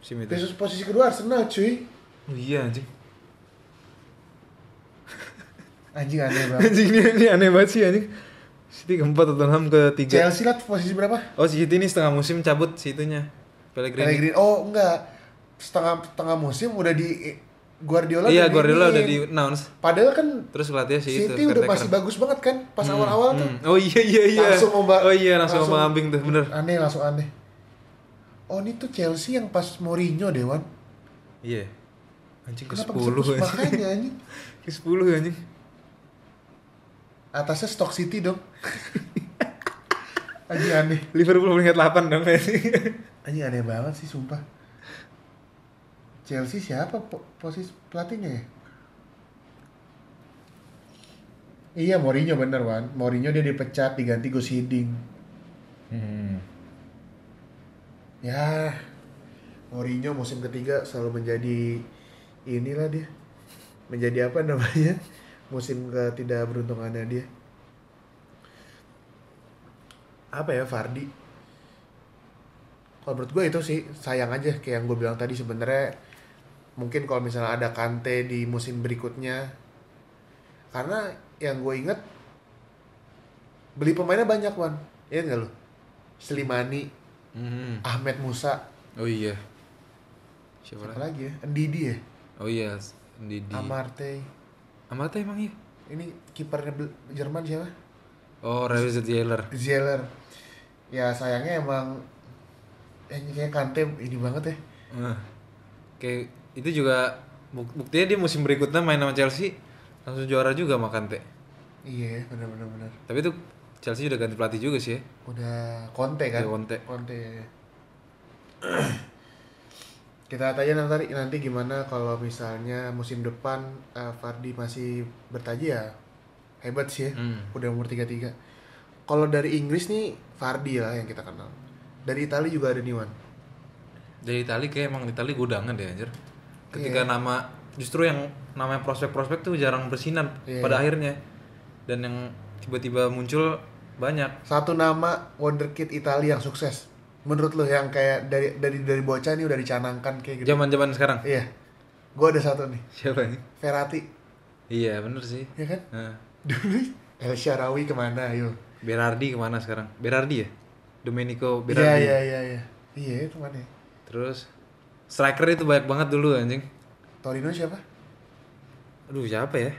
S2: Musim itu.
S1: Terus posisi kedua Arsenal cuy.
S2: Oh iya anjing.
S1: Anjing aneh banget.
S2: Anjing ini, ini aneh banget sih anjing. City keempat Tottenham ketiga.
S1: Chelsea lah posisi berapa?
S2: Oh si City ini setengah musim cabut situnya. Pellegrini.
S1: Pellegrini. Oh enggak. Setengah setengah musim udah di Guardiola
S2: Iya
S1: udah
S2: Guardiola udah di announce.
S1: Padahal kan
S2: Terus pelatihnya si itu.
S1: City udah
S2: Caretaker.
S1: masih bagus banget kan pas
S2: Hmm,
S1: awal-awal tuh.
S2: hmm. Oh iya iya iya.
S1: Langsung ombak.
S2: Oh iya langsung ombak ambing tuh bener.
S1: Aneh langsung aneh. Oh ini tuh Chelsea yang pas Mourinho Dewan.
S2: Iya. Anjing ke
S1: Kenapa
S2: 10
S1: bisa
S2: anjing.
S1: makanya anjing?
S2: Ke 10 anjing.
S1: Atasnya Stock City dong. anjing aneh.
S2: Liverpool peringkat 8 dong anjing.
S1: Aneh banget sih sumpah. Chelsea siapa po- posisi pelatihnya ya? Iya Mourinho bener Wan. Mourinho dia dipecat diganti Gus Hiddink.
S2: Hmm.
S1: Ya Mourinho musim ketiga selalu menjadi inilah dia. Menjadi apa namanya? Musim ketidakberuntungannya dia. Apa ya Fardi? Kalau menurut gue itu sih sayang aja kayak yang gue bilang tadi sebenarnya mungkin kalau misalnya ada Kante di musim berikutnya karena yang gue inget beli pemainnya banyak Wan Iya nggak lo Slimani
S2: Hmm.
S1: Ahmed Musa
S2: Oh iya. Siapa
S1: apa
S2: lagi?
S1: ya Ndidi ya
S2: Oh iya, Didi.
S1: Amarte
S2: Amarte emang iya.
S1: ini kipernya Jerman siapa
S2: Oh, Revis Zieler.
S1: Zieler ya sayangnya emang eh, kayak Kante ini banget ya
S2: Nah, kayak itu juga buk- buktinya dia musim berikutnya main sama Chelsea langsung juara juga sama Kante.
S1: iya benar benar benar
S2: Tapi itu Chelsea udah ganti pelatih juga sih ya.
S1: udah Conte kan
S2: Iya, Conte.
S1: Conte ya. Kita tanya nanti nanti gimana kalau misalnya musim depan eh, Fardi masih bertaji ya hebat sih ya
S2: Hmm.
S1: udah umur 33 kalau dari Inggris nih Fardi lah yang kita kenal dari Italia juga ada Niwan
S2: Dari Itali kayak emang Itali gudangan deh anjir. Ketika nama justru yang namanya prospek-prospek tuh jarang bersinar
S1: Iya.
S2: pada akhirnya. Dan yang tiba-tiba muncul banyak.
S1: satu nama wonderkid Italia yang sukses menurut lo yang kayak dari dari dari bocah nih udah dicanangkan kayak gitu
S2: Zaman-zaman sekarang.
S1: iya gua ada satu nih
S2: Siapa nih?
S1: Ferrati
S2: Iya, bener sih.
S1: ya kan
S2: Nah,
S1: dulu El Sharawi ke mana ayo
S2: Berardi ke mana sekarang? Berardi ya? Domenico
S1: iya
S2: Berardi.
S1: iya iya iya iya itu mana ya?
S2: Terus striker itu banyak banget dulu anjing.
S1: Torino siapa
S2: Aduh, siapa ya?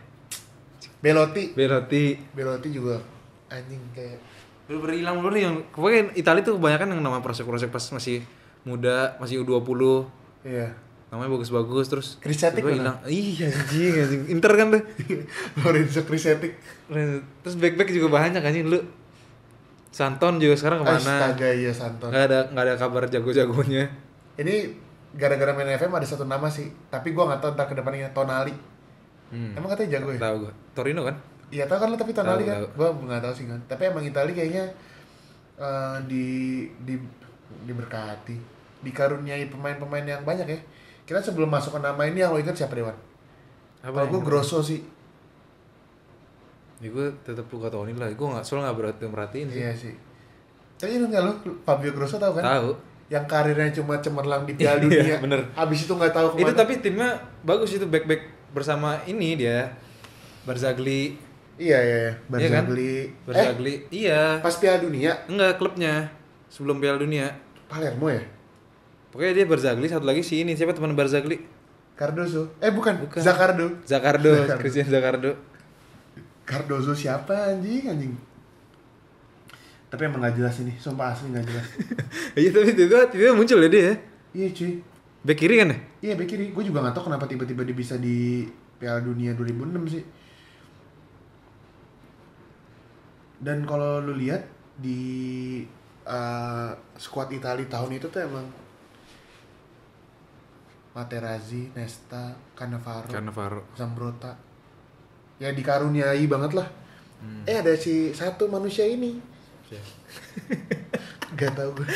S1: Belotti
S2: Belotti.
S1: Belotti juga anjing kayak
S2: Udah berhilang dulu yang pokoknya Italia tuh kebanyakan yang nama prospek-prospek pas masih muda, masih U20.
S1: iya
S2: Namanya bagus-bagus terus
S1: mana?
S2: hilang. Iya anjing, anjing. Inter kan tuh.
S1: Lorenzo Krisetic
S2: Terus back-back juga banyak anjing lu. Santon juga sekarang ke mana?
S1: astaga iya Santon
S2: Nggak ada nggak ada kabar jago-jagonya.
S1: ini gara-gara main FM ada satu nama sih tapi gua nggak tahu ntar ke depannya Tonali
S2: Hmm.
S1: emang katanya jago ya
S2: Tahu gua. Torino kan?
S1: Iya tahu kan lo tapi Tonali kan? Gua nggak tahu sih kan. Tapi emang Itali kayaknya eh, di di diberkati, dikaruniai pemain-pemain yang banyak ya. Kita sebelum masuk ke nama ini yang lo ingat siapa Dewan? Kalau gue Grosso sih.
S2: Ya gue tetap buka Tony lah. Gue nggak soalnya nggak berarti merhatiin sih.
S1: Iya sih. Tapi ingat nggak lo Fabio Grosso tahu kan?
S2: Tahu.
S1: Yang karirnya cuma cemerlang di Piala
S2: Iya,
S1: Dunia.
S2: bener.
S1: Habis itu nggak tahu ke mana.
S2: Itu tapi timnya bagus itu back-back bersama ini dia. Barzagli.
S1: Iya iya iya.
S2: Iya kan?
S1: Barzagli. Eh,
S2: Barzagli. Iya.
S1: pas Piala Dunia
S2: Enggak klubnya. Sebelum Piala Dunia.
S1: Palermo ya?
S2: Pokoknya dia Barzagli satu lagi si ini siapa teman Barzagli?
S1: Cardozo. Eh bukan,
S2: Bukan.
S1: Zakardo.
S2: Zakardo,
S1: Zakardo.
S2: Christian Zakardo.
S1: Cardozo siapa anjing anjing tapi emang gak jelas ini sumpah asli gak jelas
S2: Iya tapi tiba-tiba tiba muncul ya dia. ya.
S1: iya cuy
S2: Back kiri kan ya?
S1: iya back kiri gue juga gak tau kenapa tiba-tiba dia bisa di Piala Dunia 2006 sih dan kalau lu lihat di eh, squad Italia tahun itu tuh emang Materazzi, Nesta, Cannavaro,
S2: Cannavaro.
S1: Zambrota. Ya dikaruniai banget lah. Eh ada si satu manusia ini. Gak tau gue.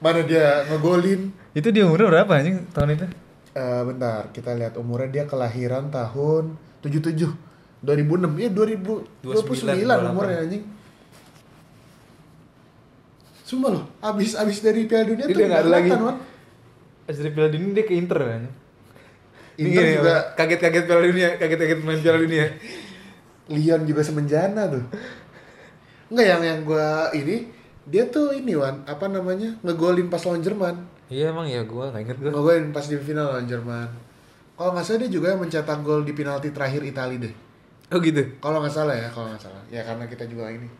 S1: Mana dia ngegolin.
S2: Itu dia umurnya berapa anjing tahun itu?
S1: Eh bentar, kita lihat umurnya dia kelahiran tahun 77. 2006. Ya 2029
S2: 28.
S1: umurnya anjing. Sumpah loh, abis abis dari Piala Dunia
S2: Dia
S1: tuh
S2: nggak ada lagi.
S1: Wan.
S2: Pas dari Piala Dunia dia ke Inter kan.
S1: Inter juga
S2: kaget-kaget Piala Dunia, kaget-kaget main Piala Dunia.
S1: Lyon juga semenjana tuh. Enggak yang yang gua ini dia tuh ini Wan, apa namanya? ngegolin pas lawan Jerman.
S2: Iya emang ya gua nggak inget gua.
S1: Ngegolin pas di final lawan Jerman. Kalau nggak salah dia juga yang mencetak gol di penalti terakhir Italia deh.
S2: Oh gitu.
S1: Kalau nggak salah ya, kalau nggak salah. Ya karena kita juga ini.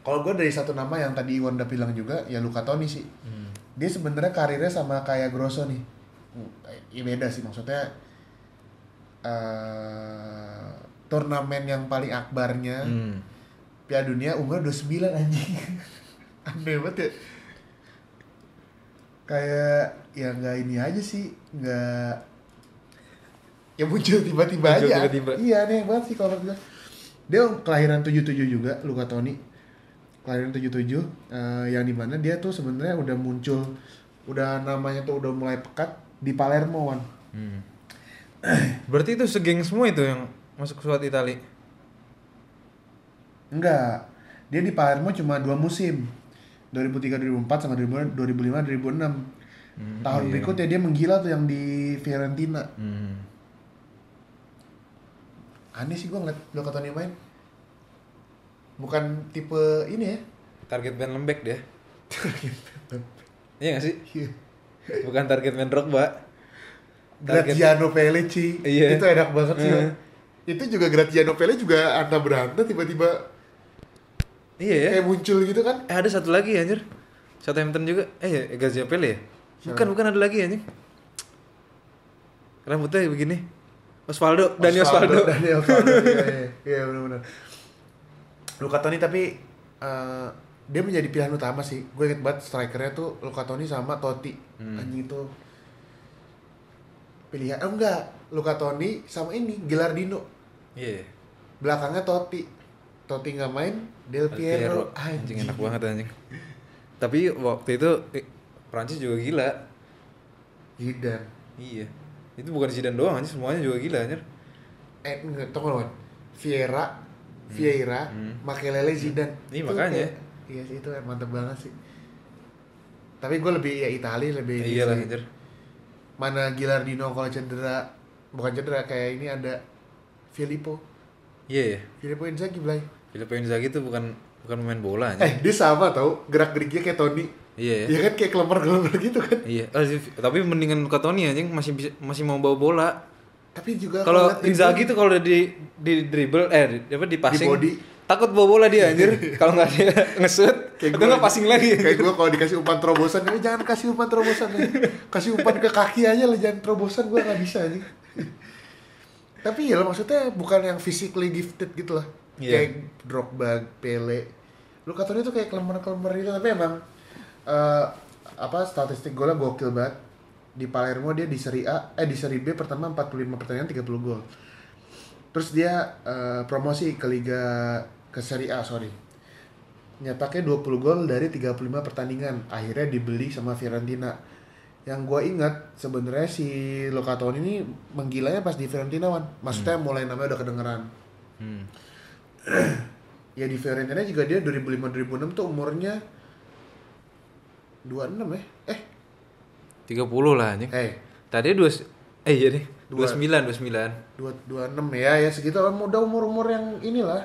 S1: Kalau gue dari satu nama yang tadi Iwan udah bilang juga, ya Luca Toni sih.
S2: Hmm.
S1: Dia sebenarnya karirnya sama kayak Grosso nih. Hmm, Ya beda sih maksudnya. eh turnamen yang paling akbarnya
S2: Hmm.
S1: Piala Dunia umur 29 anjing. Aneh banget ya. Kayak ya nggak ini aja sih, nggak ya muncul tiba-tiba
S2: Muncul
S1: aja.
S2: tiba-tiba.
S1: Iya aneh banget sih kalau gue. Dia kelahiran 77 juga, Luca Toni. Kelahiran 77 eh, yang di mana dia tuh sebenarnya udah muncul udah namanya tuh udah mulai pekat di Palermo Wan.
S2: Hmm. Berarti itu segeng semua itu yang masuk squad Itali.
S1: Enggak. Dia di Palermo cuma dua musim. 2003-2004 sama 2005-2006.
S2: Hmm,
S1: Tahun
S2: iya.
S1: berikutnya dia menggila tuh yang di Fiorentina.
S2: Hmm.
S1: Aneh sih gua ngeliat Luka Toni main. Bukan tipe ini ya.
S2: Target man lembek dia. Iya gak sih?
S1: Iya.
S2: Bukan target man Drogba. Target
S1: Graziano Pele Ci.
S2: Iya.
S1: Itu enak banget sih. Itu juga Graziano Pele juga anda beranta tiba-tiba
S2: Iya ya.
S1: kayak muncul gitu kan.
S2: Eh ada satu lagi anjir. Southampton juga. Eh ya, Gazia Pele ya? Bukan, bukan ada lagi anjing. Rambutnya begini. Osvaldo, Dani Osvaldo.
S1: Dani Osvaldo. Iya, iya. Iya, benar-benar. Luka Toni tapi eh, dia menjadi pilihan utama sih. Gue inget banget strikernya tuh Luka Toni sama Totti.
S2: Hmm.
S1: Anjing itu pilihan. Oh enggak, Luka Toni sama ini Gilardino.
S2: Iya.
S1: Belakangnya Totti. Totti nggak main, Del Piero.
S2: Anjing enak banget anjing. Tapi waktu itu eh, Prancis juga gila.
S1: Zidane.
S2: Iya. Itu bukan Zidane doang anjing, semuanya juga gila anjir.
S1: Eh, enggak, tunggu Wan. Vieira, Vieira,
S2: Hmm.
S1: Makelele, Zidane.
S2: Iya,
S1: Itu
S2: makanya.
S1: kayak- iya sih itu mantep banget sih. Tapi gue lebih ya Itali lebih ini
S2: Iya lah anjir.
S1: Mana Gilardino kalau cedera, bukan cedera kayak ini ada Filippo.
S2: Iya ya.
S1: Filippo Inzaghi Blay.
S2: Filippo Inzaghi itu bukan bukan pemain bola anjing.
S1: Eh, dia sama tau, gerak geriknya kayak Tony.
S2: Iya ya.
S1: Iya kan kayak kelemar-kelemar gitu kan.
S2: Iya. Si- tapi mendingan Luka Toni anjing masih bisa, masih mau bawa bola.
S1: Tapi juga
S2: Kalau Inzaghi tuh kalau di di dribble eh di, apa di passing
S1: body.
S2: takut bawa bola dia anjir. kalau nggak dia ngesut
S1: Kayak gua-
S2: nggak passing lagi.
S1: Kayak gue kalau dikasih umpan terobosan, eh, jangan kasih umpan terobosan ya. Kasih umpan ke kaki aja lah, jangan terobosan gue nggak bisa nih. Tapi ya maksudnya bukan yang physically gifted gitu lah.
S2: Iya.
S1: Kayak Drogba, Pele. Lu katanya tuh kayak kelemar-kelemar gitu, tapi emang eh, apa statistik golnya gokil banget. Di Palermo dia di Serie A, eh di Serie B pertama 45 pertandingan 30 gol. Terus dia eh, promosi ke Liga ke Serie A, sorry nyetaknya 20 gol dari 35 pertandingan. Akhirnya dibeli sama Fiorentina. Yang gue ingat sebenarnya si Locatoni ini menggilanya pas di Fiorentina wan. Maksudnya mulai namanya udah kedengeran.
S2: Hmm.
S1: Ya di Fiorentina juga dia 2005-2006 tuh umurnya 26 ya? Eh,
S2: 30 lah anjing.
S1: eh
S2: Tadi dua eh iya nih.
S1: Dua.
S2: 29 29.
S1: 2, 26 ya ya segitu udah umur-umur yang inilah.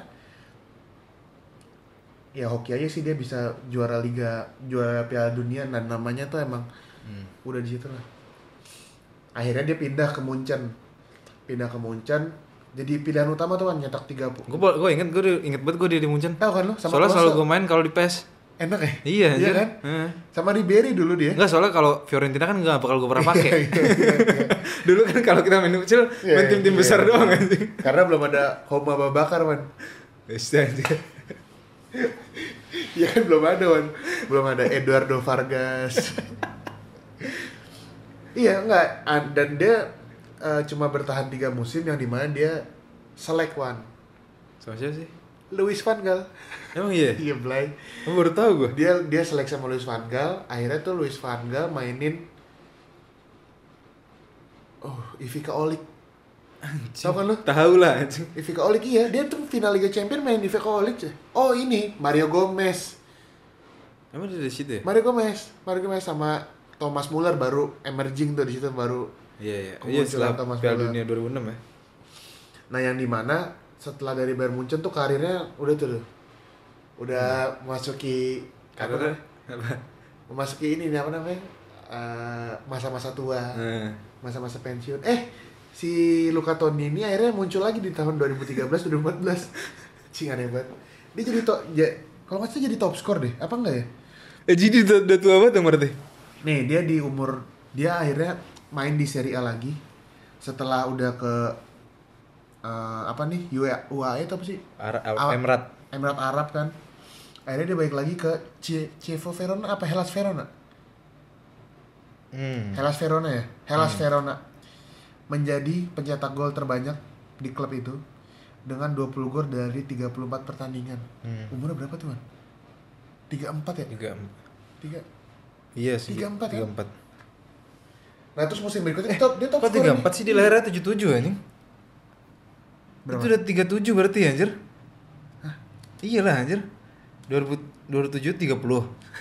S1: Ya hoki aja sih dia bisa juara liga, juara Piala Dunia dan namanya tuh emang
S2: Hmm.
S1: udah di situ lah akhirnya dia pindah ke Munchen pindah ke Munchen jadi pilihan utama tuh kan nyetak 30
S2: Gue gue inget gue inget banget gue dia di Munchen.
S1: tahu kan lo sama
S2: Soalnya selalu gue main kalau di PES.
S1: Enak ya
S2: Iya, anjir.
S1: kan
S2: Heeh.
S1: sama Ribery dulu dia
S2: Enggak, soalnya kalau Fiorentina kan enggak bakal gue pernah pakai.
S1: Iya, iya, iya.
S2: Dulu kan kalau kita main kecil,
S1: Iya,
S2: main tim-tim
S1: iya,
S2: besar
S1: iya.
S2: doang anjing.
S1: karena belum ada Homa Babakar man
S2: Wis anjing.
S1: ya kan belum ada Wan. belum ada Eduardo Vargas iya enggak dan dia eh, cuma bertahan tiga musim yang di mana dia select Wan
S2: Sama siapa sih?
S1: Luis Van Gaal
S2: Emang iya?
S1: iya Blay
S2: baru tahu gue.
S1: dia dia selek sama Luis Van Gaal akhirnya tuh Luis Van Gaal mainin oh Ivica Olik tau kan lu
S2: Tahu lah anjing.
S1: Ivica Olik iya dia tuh final Liga Champions main Ivica Olik ya. oh ini Mario Gomez
S2: Emang dia dari situ ya?
S1: Mario Gomez Mario Gomez sama Thomas Muller baru emerging tuh di situ baru
S2: Iya iya. Iya setelah Piala. Dunia 2006 ya.
S1: nah yang di mana setelah dari Bayern Munchen tuh karirnya udah tuh tuh. udah masuki apa
S2: apa?
S1: memasuki ini nih, apa namanya? Eh, masa-masa tua.
S2: Nah,
S1: masa-masa pensiun. Eh si Luca Toni ini akhirnya muncul lagi di tahun 2013 2014 cing aneh banget dia jadi top ya, kalau nggak salah jadi top skor deh apa enggak ya?
S2: Eh jadi udah, udah tua banget dong berarti?
S1: nih dia di umur dia akhirnya main di Serie A lagi. Setelah udah ke eh, apa nih UAE UAE itu apa sih
S2: Ara, Emrat.
S1: Emirat Arab kan akhirnya dia balik lagi ke C Chievo Verona apa Hellas Verona
S2: Hmm.
S1: Hellas Verona ya Hellas Verona menjadi pencetak gol terbanyak di klub itu dengan 20 gol dari 34 pertandingan
S2: Hmm.
S1: umurnya berapa tuh man? 34 ya?
S2: Tiga.
S1: Tiga.
S2: Iya sih.
S1: Tiga empat,
S2: Tiga
S1: kan?
S2: empat.
S1: Nah terus musim berikutnya top, dia top
S2: Kok
S1: scorer
S2: tiga
S1: nih.
S2: empat sih di lahirnya tujuh tujuh anjing?
S1: Berapa?
S2: Itu udah tiga tujuh berarti anjir? Iya lah anjir. 2000 2007 30.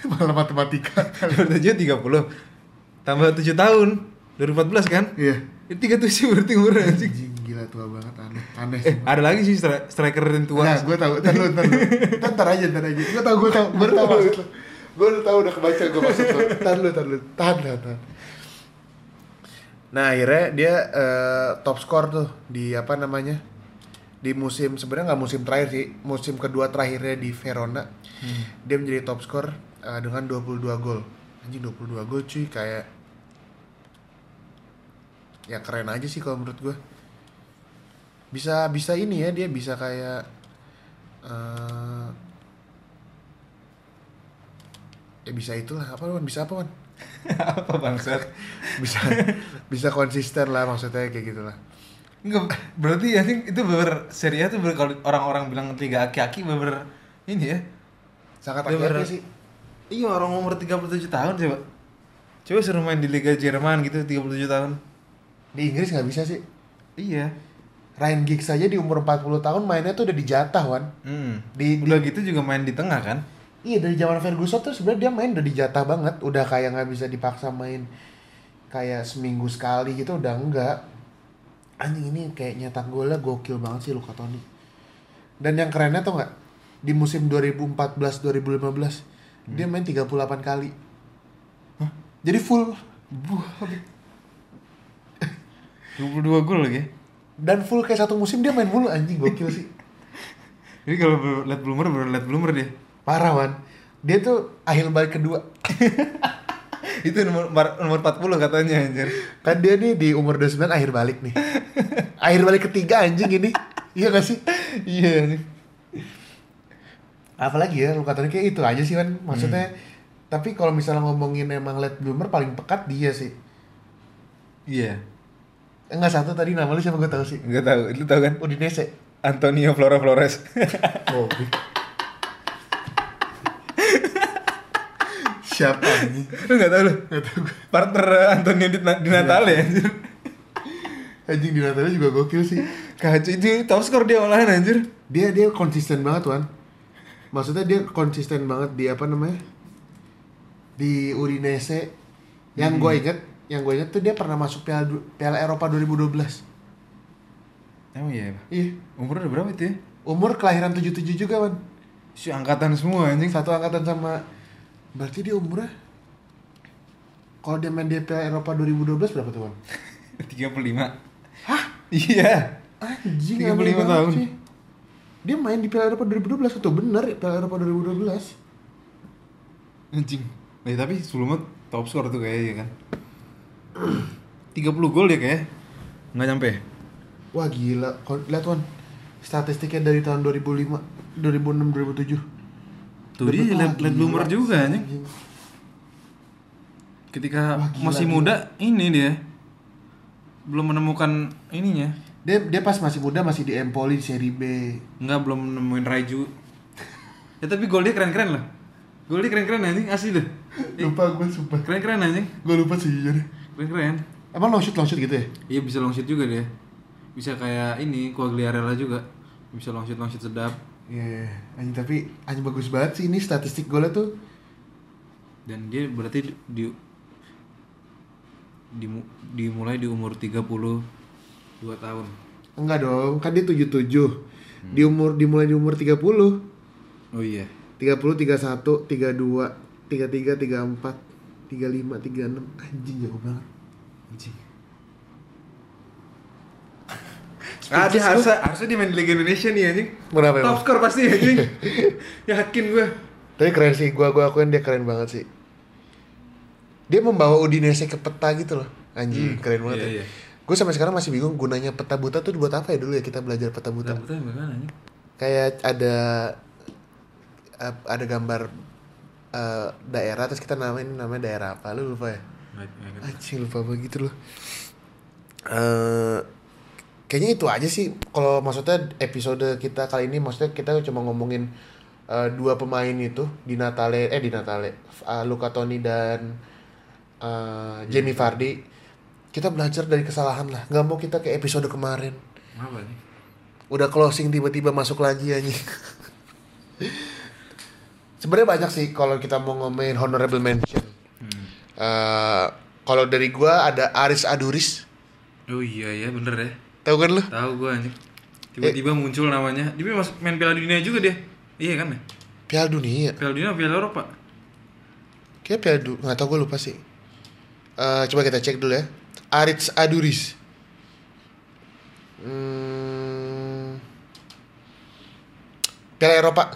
S1: Malah matematika
S2: 2007 30. Tambah 7 tahun. 2014 kan?
S1: Iya
S2: Itu 37 berarti umurnya anjing.
S1: Anjing gila tua banget aneh Aneh
S2: Eh, ada lagi sih stri- striker yang tua.
S1: Nah gue tau, ntar lu, ntar lu Ntar, ntar aja, ntar aja Gue tau, gue tau, baru tau maksud lu Gue udah tau, udah kebaca gue maksud lu Ntar lu, ntar lu, tahan, tahan, tahan Nah akhirnya dia eh, top skor tuh di apa namanya di musim sebenarnya nggak musim terakhir sih musim kedua terakhirnya di Verona dia menjadi top skor eh, dengan 22 gol anjing 22 gol cuy kayak ya keren aja sih kalau menurut gue bisa bisa ini ya dia bisa kayak eh ya bisa itulah apa Wan? bisa apa Wan?
S2: Apa bangsat?
S1: bisa bisa konsisten lah maksudnya kayak gitulah
S2: Enggak, berarti anjing itu bener Serie A tuh bener, kalau orang-orang bilang tiga aki-aki bener ini ya.
S1: sangat
S2: bener-
S1: sih
S2: Iya orang umur 37 tahun coba. Coba suruh main di Liga Jerman gitu 37 tahun.
S1: di Inggris nggak bisa sih
S2: Iya.
S1: Ryan Giggs aja di umur 40 tahun mainnya tuh udah dijatah Wan
S2: Hmm.
S1: Di-
S2: Udah gitu juga main di tengah kan?
S1: iya dari zaman Ferguson tuh sebenarnya dia main udah dijatah banget udah kayak nggak bisa dipaksa main kayak seminggu sekali gitu udah enggak anjing ini kayak nyetak golnya gokil banget sih Luka Toni dan yang kerennya tuh nggak? Di musim 2014 2015 dia main 38 kali. Jadi full.
S2: Buh. 22 gol lagi.
S1: dan full kayak satu musim dia main mulu anjing gokil sih.
S2: Jadi kalau liat bloomer baru liat bloomer dia.
S1: parah wan. Dia tuh akhir balik kedua
S2: itu nomor nomor 40 katanya anjir.
S1: kan dia nih di umur 29 akhir balik nih. Akhir balik ketiga anjing ini. Iya gak sih?
S2: Iya
S1: apalagi ya lu katanya kayak itu aja sih kan maksudnya tapi kalau misalnya ngomongin emang late bloomer paling pekat dia sih.
S2: Iya.
S1: enggak satu tadi nama lu siapa? Gue tahu sih.
S2: Enggak tahu. Lu tahu kan?
S1: Udinese.
S2: Antonio Flora Flores.
S1: oh siapa ini
S2: lu enggak tahu lu? Partner Antonio di, di Natale anjir.
S1: anjing di Natale juga gokil sih
S2: Kacau itu top skor dia olahan anjir.
S1: dia dia konsisten banget wan maksudnya dia konsisten banget di apa namanya di Udinese yang gue inget yang gue inget tuh dia pernah masuk Piala, Piala Eropa 2012
S2: Emang iya.
S1: iya
S2: Umurnya udah berapa itu ya?
S1: umur kelahiran 77 juga wan
S2: Si angkatan semua anjing.
S1: satu angkatan sama berarti dia umurnya kalau dia main di Piala Eropa 2012 berapa tuh wan
S2: 35. Hah? Iya.
S1: anjing
S2: 35
S1: aneh
S2: tahun.
S1: sih. dia main di Piala Eropa 2012 itu bener Piala Eropa 2012
S2: Anjing. Eh tapi sebelumnya top skor tuh kayaknya ya kan. 30 gol dia kayak. Enggak nyampe.
S1: Wah gila, lihat Wan Statistiknya dari tahun 2005, 2006, 2007
S2: Tuh dia late, late bloomer juga anjing. Ketika
S1: Wah, gila,
S2: masih
S1: gila.
S2: muda ini dia belum menemukan ininya.
S1: Dia dia pas masih muda masih di Empoli di Serie B.
S2: Enggak belum nemuin Raiju. ya tapi gol dia keren-keren lah. Gol dia keren-keren anjing asli deh.
S1: Lupa gue sumpah.
S2: Keren-keren anjing.
S1: Gue lupa sih jujur.
S2: Keren-keren.
S1: Emang long shoot long shoot gitu ya?
S2: Iya bisa long shoot juga dia. Bisa kayak ini Quagliarella juga. Bisa long shoot long shoot sedap.
S1: Iya, anjing tapi anjing bagus banget sih ini statistik golnya tuh.
S2: Dan dia berarti di, di dimu- dimulai di umur 32 tahun.
S1: Enggak dong, kan dia 77. Di umur dimulai di umur 30.
S2: Oh iya.
S1: 30, 31, 32, 33, 34, 35, 36. Anjing jauh banget.
S2: Anjing. Ah, dia harusnya, harusnya dia main di Liga Indonesia nih anjing.
S1: Kenapa
S2: Top score pasti anjing. Yakin gue.
S1: Tapi keren sih, gua gua akuin dia keren banget sih. Dia membawa Udinese ke peta gitu loh. Anjing, keren banget
S2: iya,
S1: ya.
S2: iya.
S1: Gue sampai sekarang masih bingung gunanya peta buta tuh buat apa ya dulu ya kita belajar peta buta.
S2: Betul gimana anjing?
S1: Kayak ada ada gambar eh, daerah terus kita namain namanya daerah apa lu lupa ya? Anjing lupa begitu loh. Eh kayaknya itu aja sih kalau maksudnya episode kita kali ini maksudnya kita cuma ngomongin eh, dua pemain itu di Natale eh di Natale eh, Luca Toni dan eh, Jamie Vardy. Kita belajar dari kesalahan lah. nggak mau kita kayak episode kemarin.
S2: Apa nih?
S1: Udah closing tiba-tiba masuk lagi anjing. Sebenarnya banyak sih kalau kita mau ngomongin honorable mention.
S2: Hmm.
S1: Eh, kalau dari gua ada Aris Aduris.
S2: Oh iya ya bener ya.
S1: Tahu kan lu?
S2: Tahu gue anjing. Tiba-tiba muncul namanya. Dia masuk main Piala Dunia juga dia. Iya kan ya?
S1: Piala Dunia.
S2: Piala Dunia Piala Eropa?
S1: Kayak Piala Dunia, nggak tahu gue lupa sih. Eh, coba kita cek dulu ya. Aris Aduris. Hmm, Piala Eropa.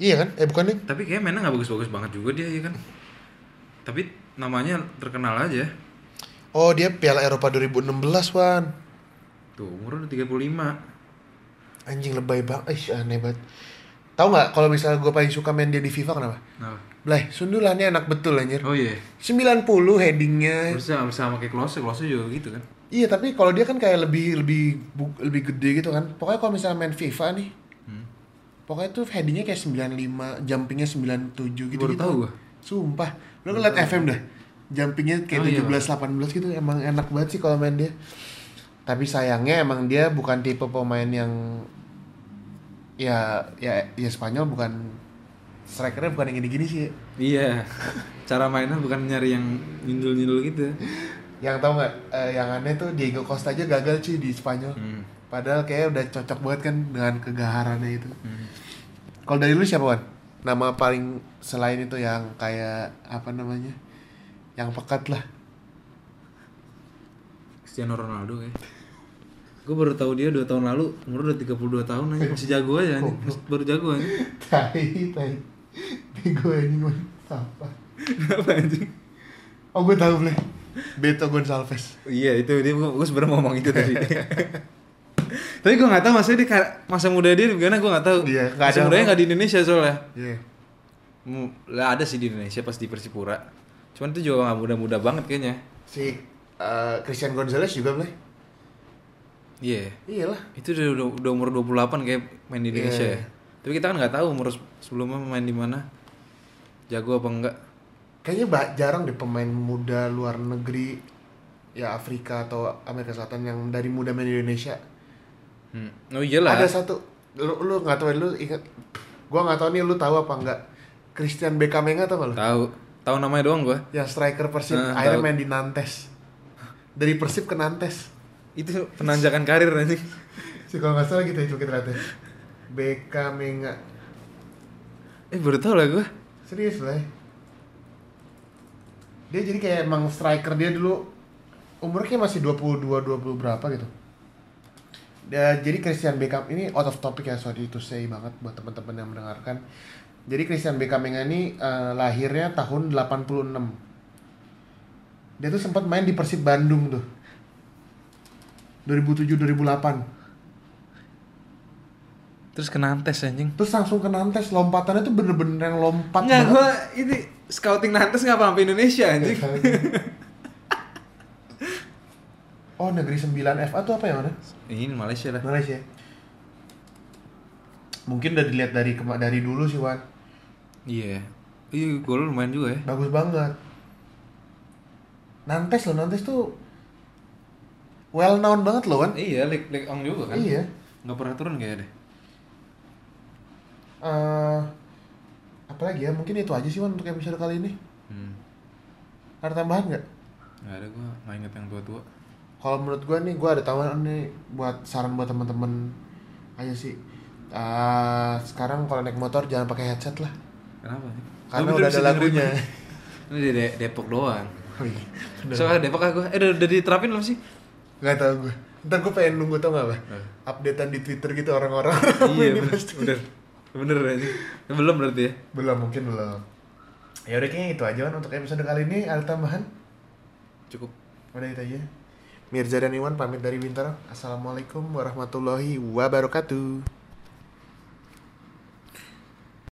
S1: Iya kan? Eh bukan nih.
S2: Tapi kayak mainnya nggak bagus-bagus banget juga dia ya kan. Tapi namanya terkenal aja.
S1: Oh dia Piala Eropa 2016 Wan.
S2: Tuh umur udah 35.
S1: Anjing lebay banget. Ih aneh banget. Tahu nggak kalau misalnya gue paling suka main dia di FIFA kenapa?
S2: Nah.
S1: Blay, sundulannya enak betul anjir.
S2: Oh iya.
S1: 90 headingnya.
S2: Terus sama, sama kayak Klose, Klose juga gitu kan.
S1: Iya tapi kalau dia kan kayak lebih lebih lebih gede gitu kan. Pokoknya kalau misalnya main FIFA nih,
S2: Hmm.
S1: pokoknya tuh headingnya kayak 95, jumpingnya 97 gitu
S2: Baru
S1: gitu.
S2: tahu gua.
S1: Sumpah. Lu kan liat FM dah. Jumpingnya kayak
S2: Oh, iya,
S1: 17 18 gitu emang enak banget sih kalau main dia. Tapi sayangnya emang dia bukan tipe pemain yang ya ya ya Spanyol bukan strikernya bukan yang gini-gini sih.
S2: Iya. Cara mainnya bukan nyari yang nyundul-nyundul gitu.
S1: Yang tau nggak eh, yang aneh tuh Diego Costa aja gagal cuy di Spanyol.
S2: Hmm.
S1: Padahal kayak udah cocok banget kan dengan kegaharannya itu.
S2: Hmm.
S1: Kalau dari lu siapa Wan? Nama paling selain itu yang kayak apa namanya? Yang pekat lah.
S2: Cristiano Ronaldo kayak. Gue baru tahu dia 2 tahun lalu, umur udah 32 tahun aja, masih jago aja nih. Baru jago aja.
S1: Tai, tai. Bego ini Wan. Apa?
S2: Apa anjing?
S1: Oh gue tahu boleh. Beto Gonçalves.
S2: Iya itu dia gue sebenarnya ngomong itu tadi. Tapi gue nggak tahu maksudnya dia masa muda dia gimana gue nggak tahu.
S1: Iya, nggak
S2: masa
S1: ada
S2: mudanya nggak di Indonesia soalnya.
S1: Iya.
S2: Lah ada sih di Indonesia pas di Persipura. Cuman itu juga nggak muda-muda banget kayaknya.
S1: Si eh, Christian Gonzalez juga boleh.
S2: Iya.
S1: Iyalah.
S2: Itu udah, udah, udah umur 28 kayak main di Indonesia
S1: Iya.
S2: ya. Tapi kita kan nggak tahu umur se- sebelumnya main di mana. Jago apa enggak.
S1: Kayaknya ba- jarang deh pemain muda luar negeri ya Afrika atau Amerika Selatan yang dari muda main di Indonesia.
S2: Hmm. Oh iyalah.
S1: Ada satu lu lu nggak tahu lu ingat gua nggak tahu nih lu tahu apa enggak Christian Bekamenga tau gak lu?
S2: Tahu. Tahu namanya doang gua.
S1: Yang striker Persib
S2: Eh,
S1: akhirnya
S2: tahu.
S1: main di Nantes. Dari Persib ke Nantes.
S2: Itu penanjakan karir nanti.
S1: Sih kalau nggak salah gitu itu kita lihat ya. Bekamenga.
S2: Eh baru tahu lah gua.
S1: Serius lah. ya. Dia jadi kayak emang striker dia dulu umurnya masih 22 20 berapa gitu. Ya, jadi Christian Beckham ini out of topic ya sorry to say banget buat teman-teman yang mendengarkan. Jadi Christian Beckham ini eh, lahirnya tahun 86. Dia tuh sempat main di Persib Bandung tuh. 2007 2008.
S2: Terus ke Nantes anjing.
S1: Terus langsung ke Nantes, lompatannya tuh bener-bener yang lompat
S2: Enggak, gua ini scouting Nantes nggak sampai Indonesia anjing.
S1: oh, negeri 9 FA tuh apa ya mana?
S2: Ini Malaysia lah.
S1: Malaysia. Mungkin udah dilihat dari dari dulu sih, Wan.
S2: Iya. Iya, gol lumayan juga ya.
S1: Bagus banget. Nantes loh, Nantes tuh well known banget loh, Wan.
S2: Iya, Lik Lik Ong juga kan.
S1: Iya.
S2: Nggak pernah turun kayaknya deh.
S1: Eh, apalagi ya, mungkin itu aja sih Wan untuk episode kali ini.
S2: Hmm.
S1: Ada tambahan nggak?
S2: Nggak ada gua nggak inget yang tua-tua.
S1: Kalau menurut gua nih, gua ada tawaran nih buat saran buat teman-teman aja sih. Ah, sekarang kalau naik motor jangan pakai headset lah.
S2: Kenapa sih?
S1: Karena udah ada lagunya.
S2: Ini di De- Depok doang.
S1: Oh iya.
S2: Soalnya Depok gua. Eh udah, udah diterapin belum sih?
S1: Gak tau gue. Ntar gue pengen nunggu tau gak apa?
S2: Eh.
S1: Updatean di Twitter gitu orang-orang.
S2: iya,
S1: Ini
S2: bener.
S1: pasti.
S2: Bener. Bener aja. Ya, belum berarti ya.
S1: Belum mungkin belum. Ya udah kayaknya itu aja Wan untuk episode kali ini. Ada tambahan?
S2: Cukup.
S1: Udah itu aja. Mirza dan Iwan pamit dari Bintaro. Assalamualaikum warahmatullahi wabarakatuh.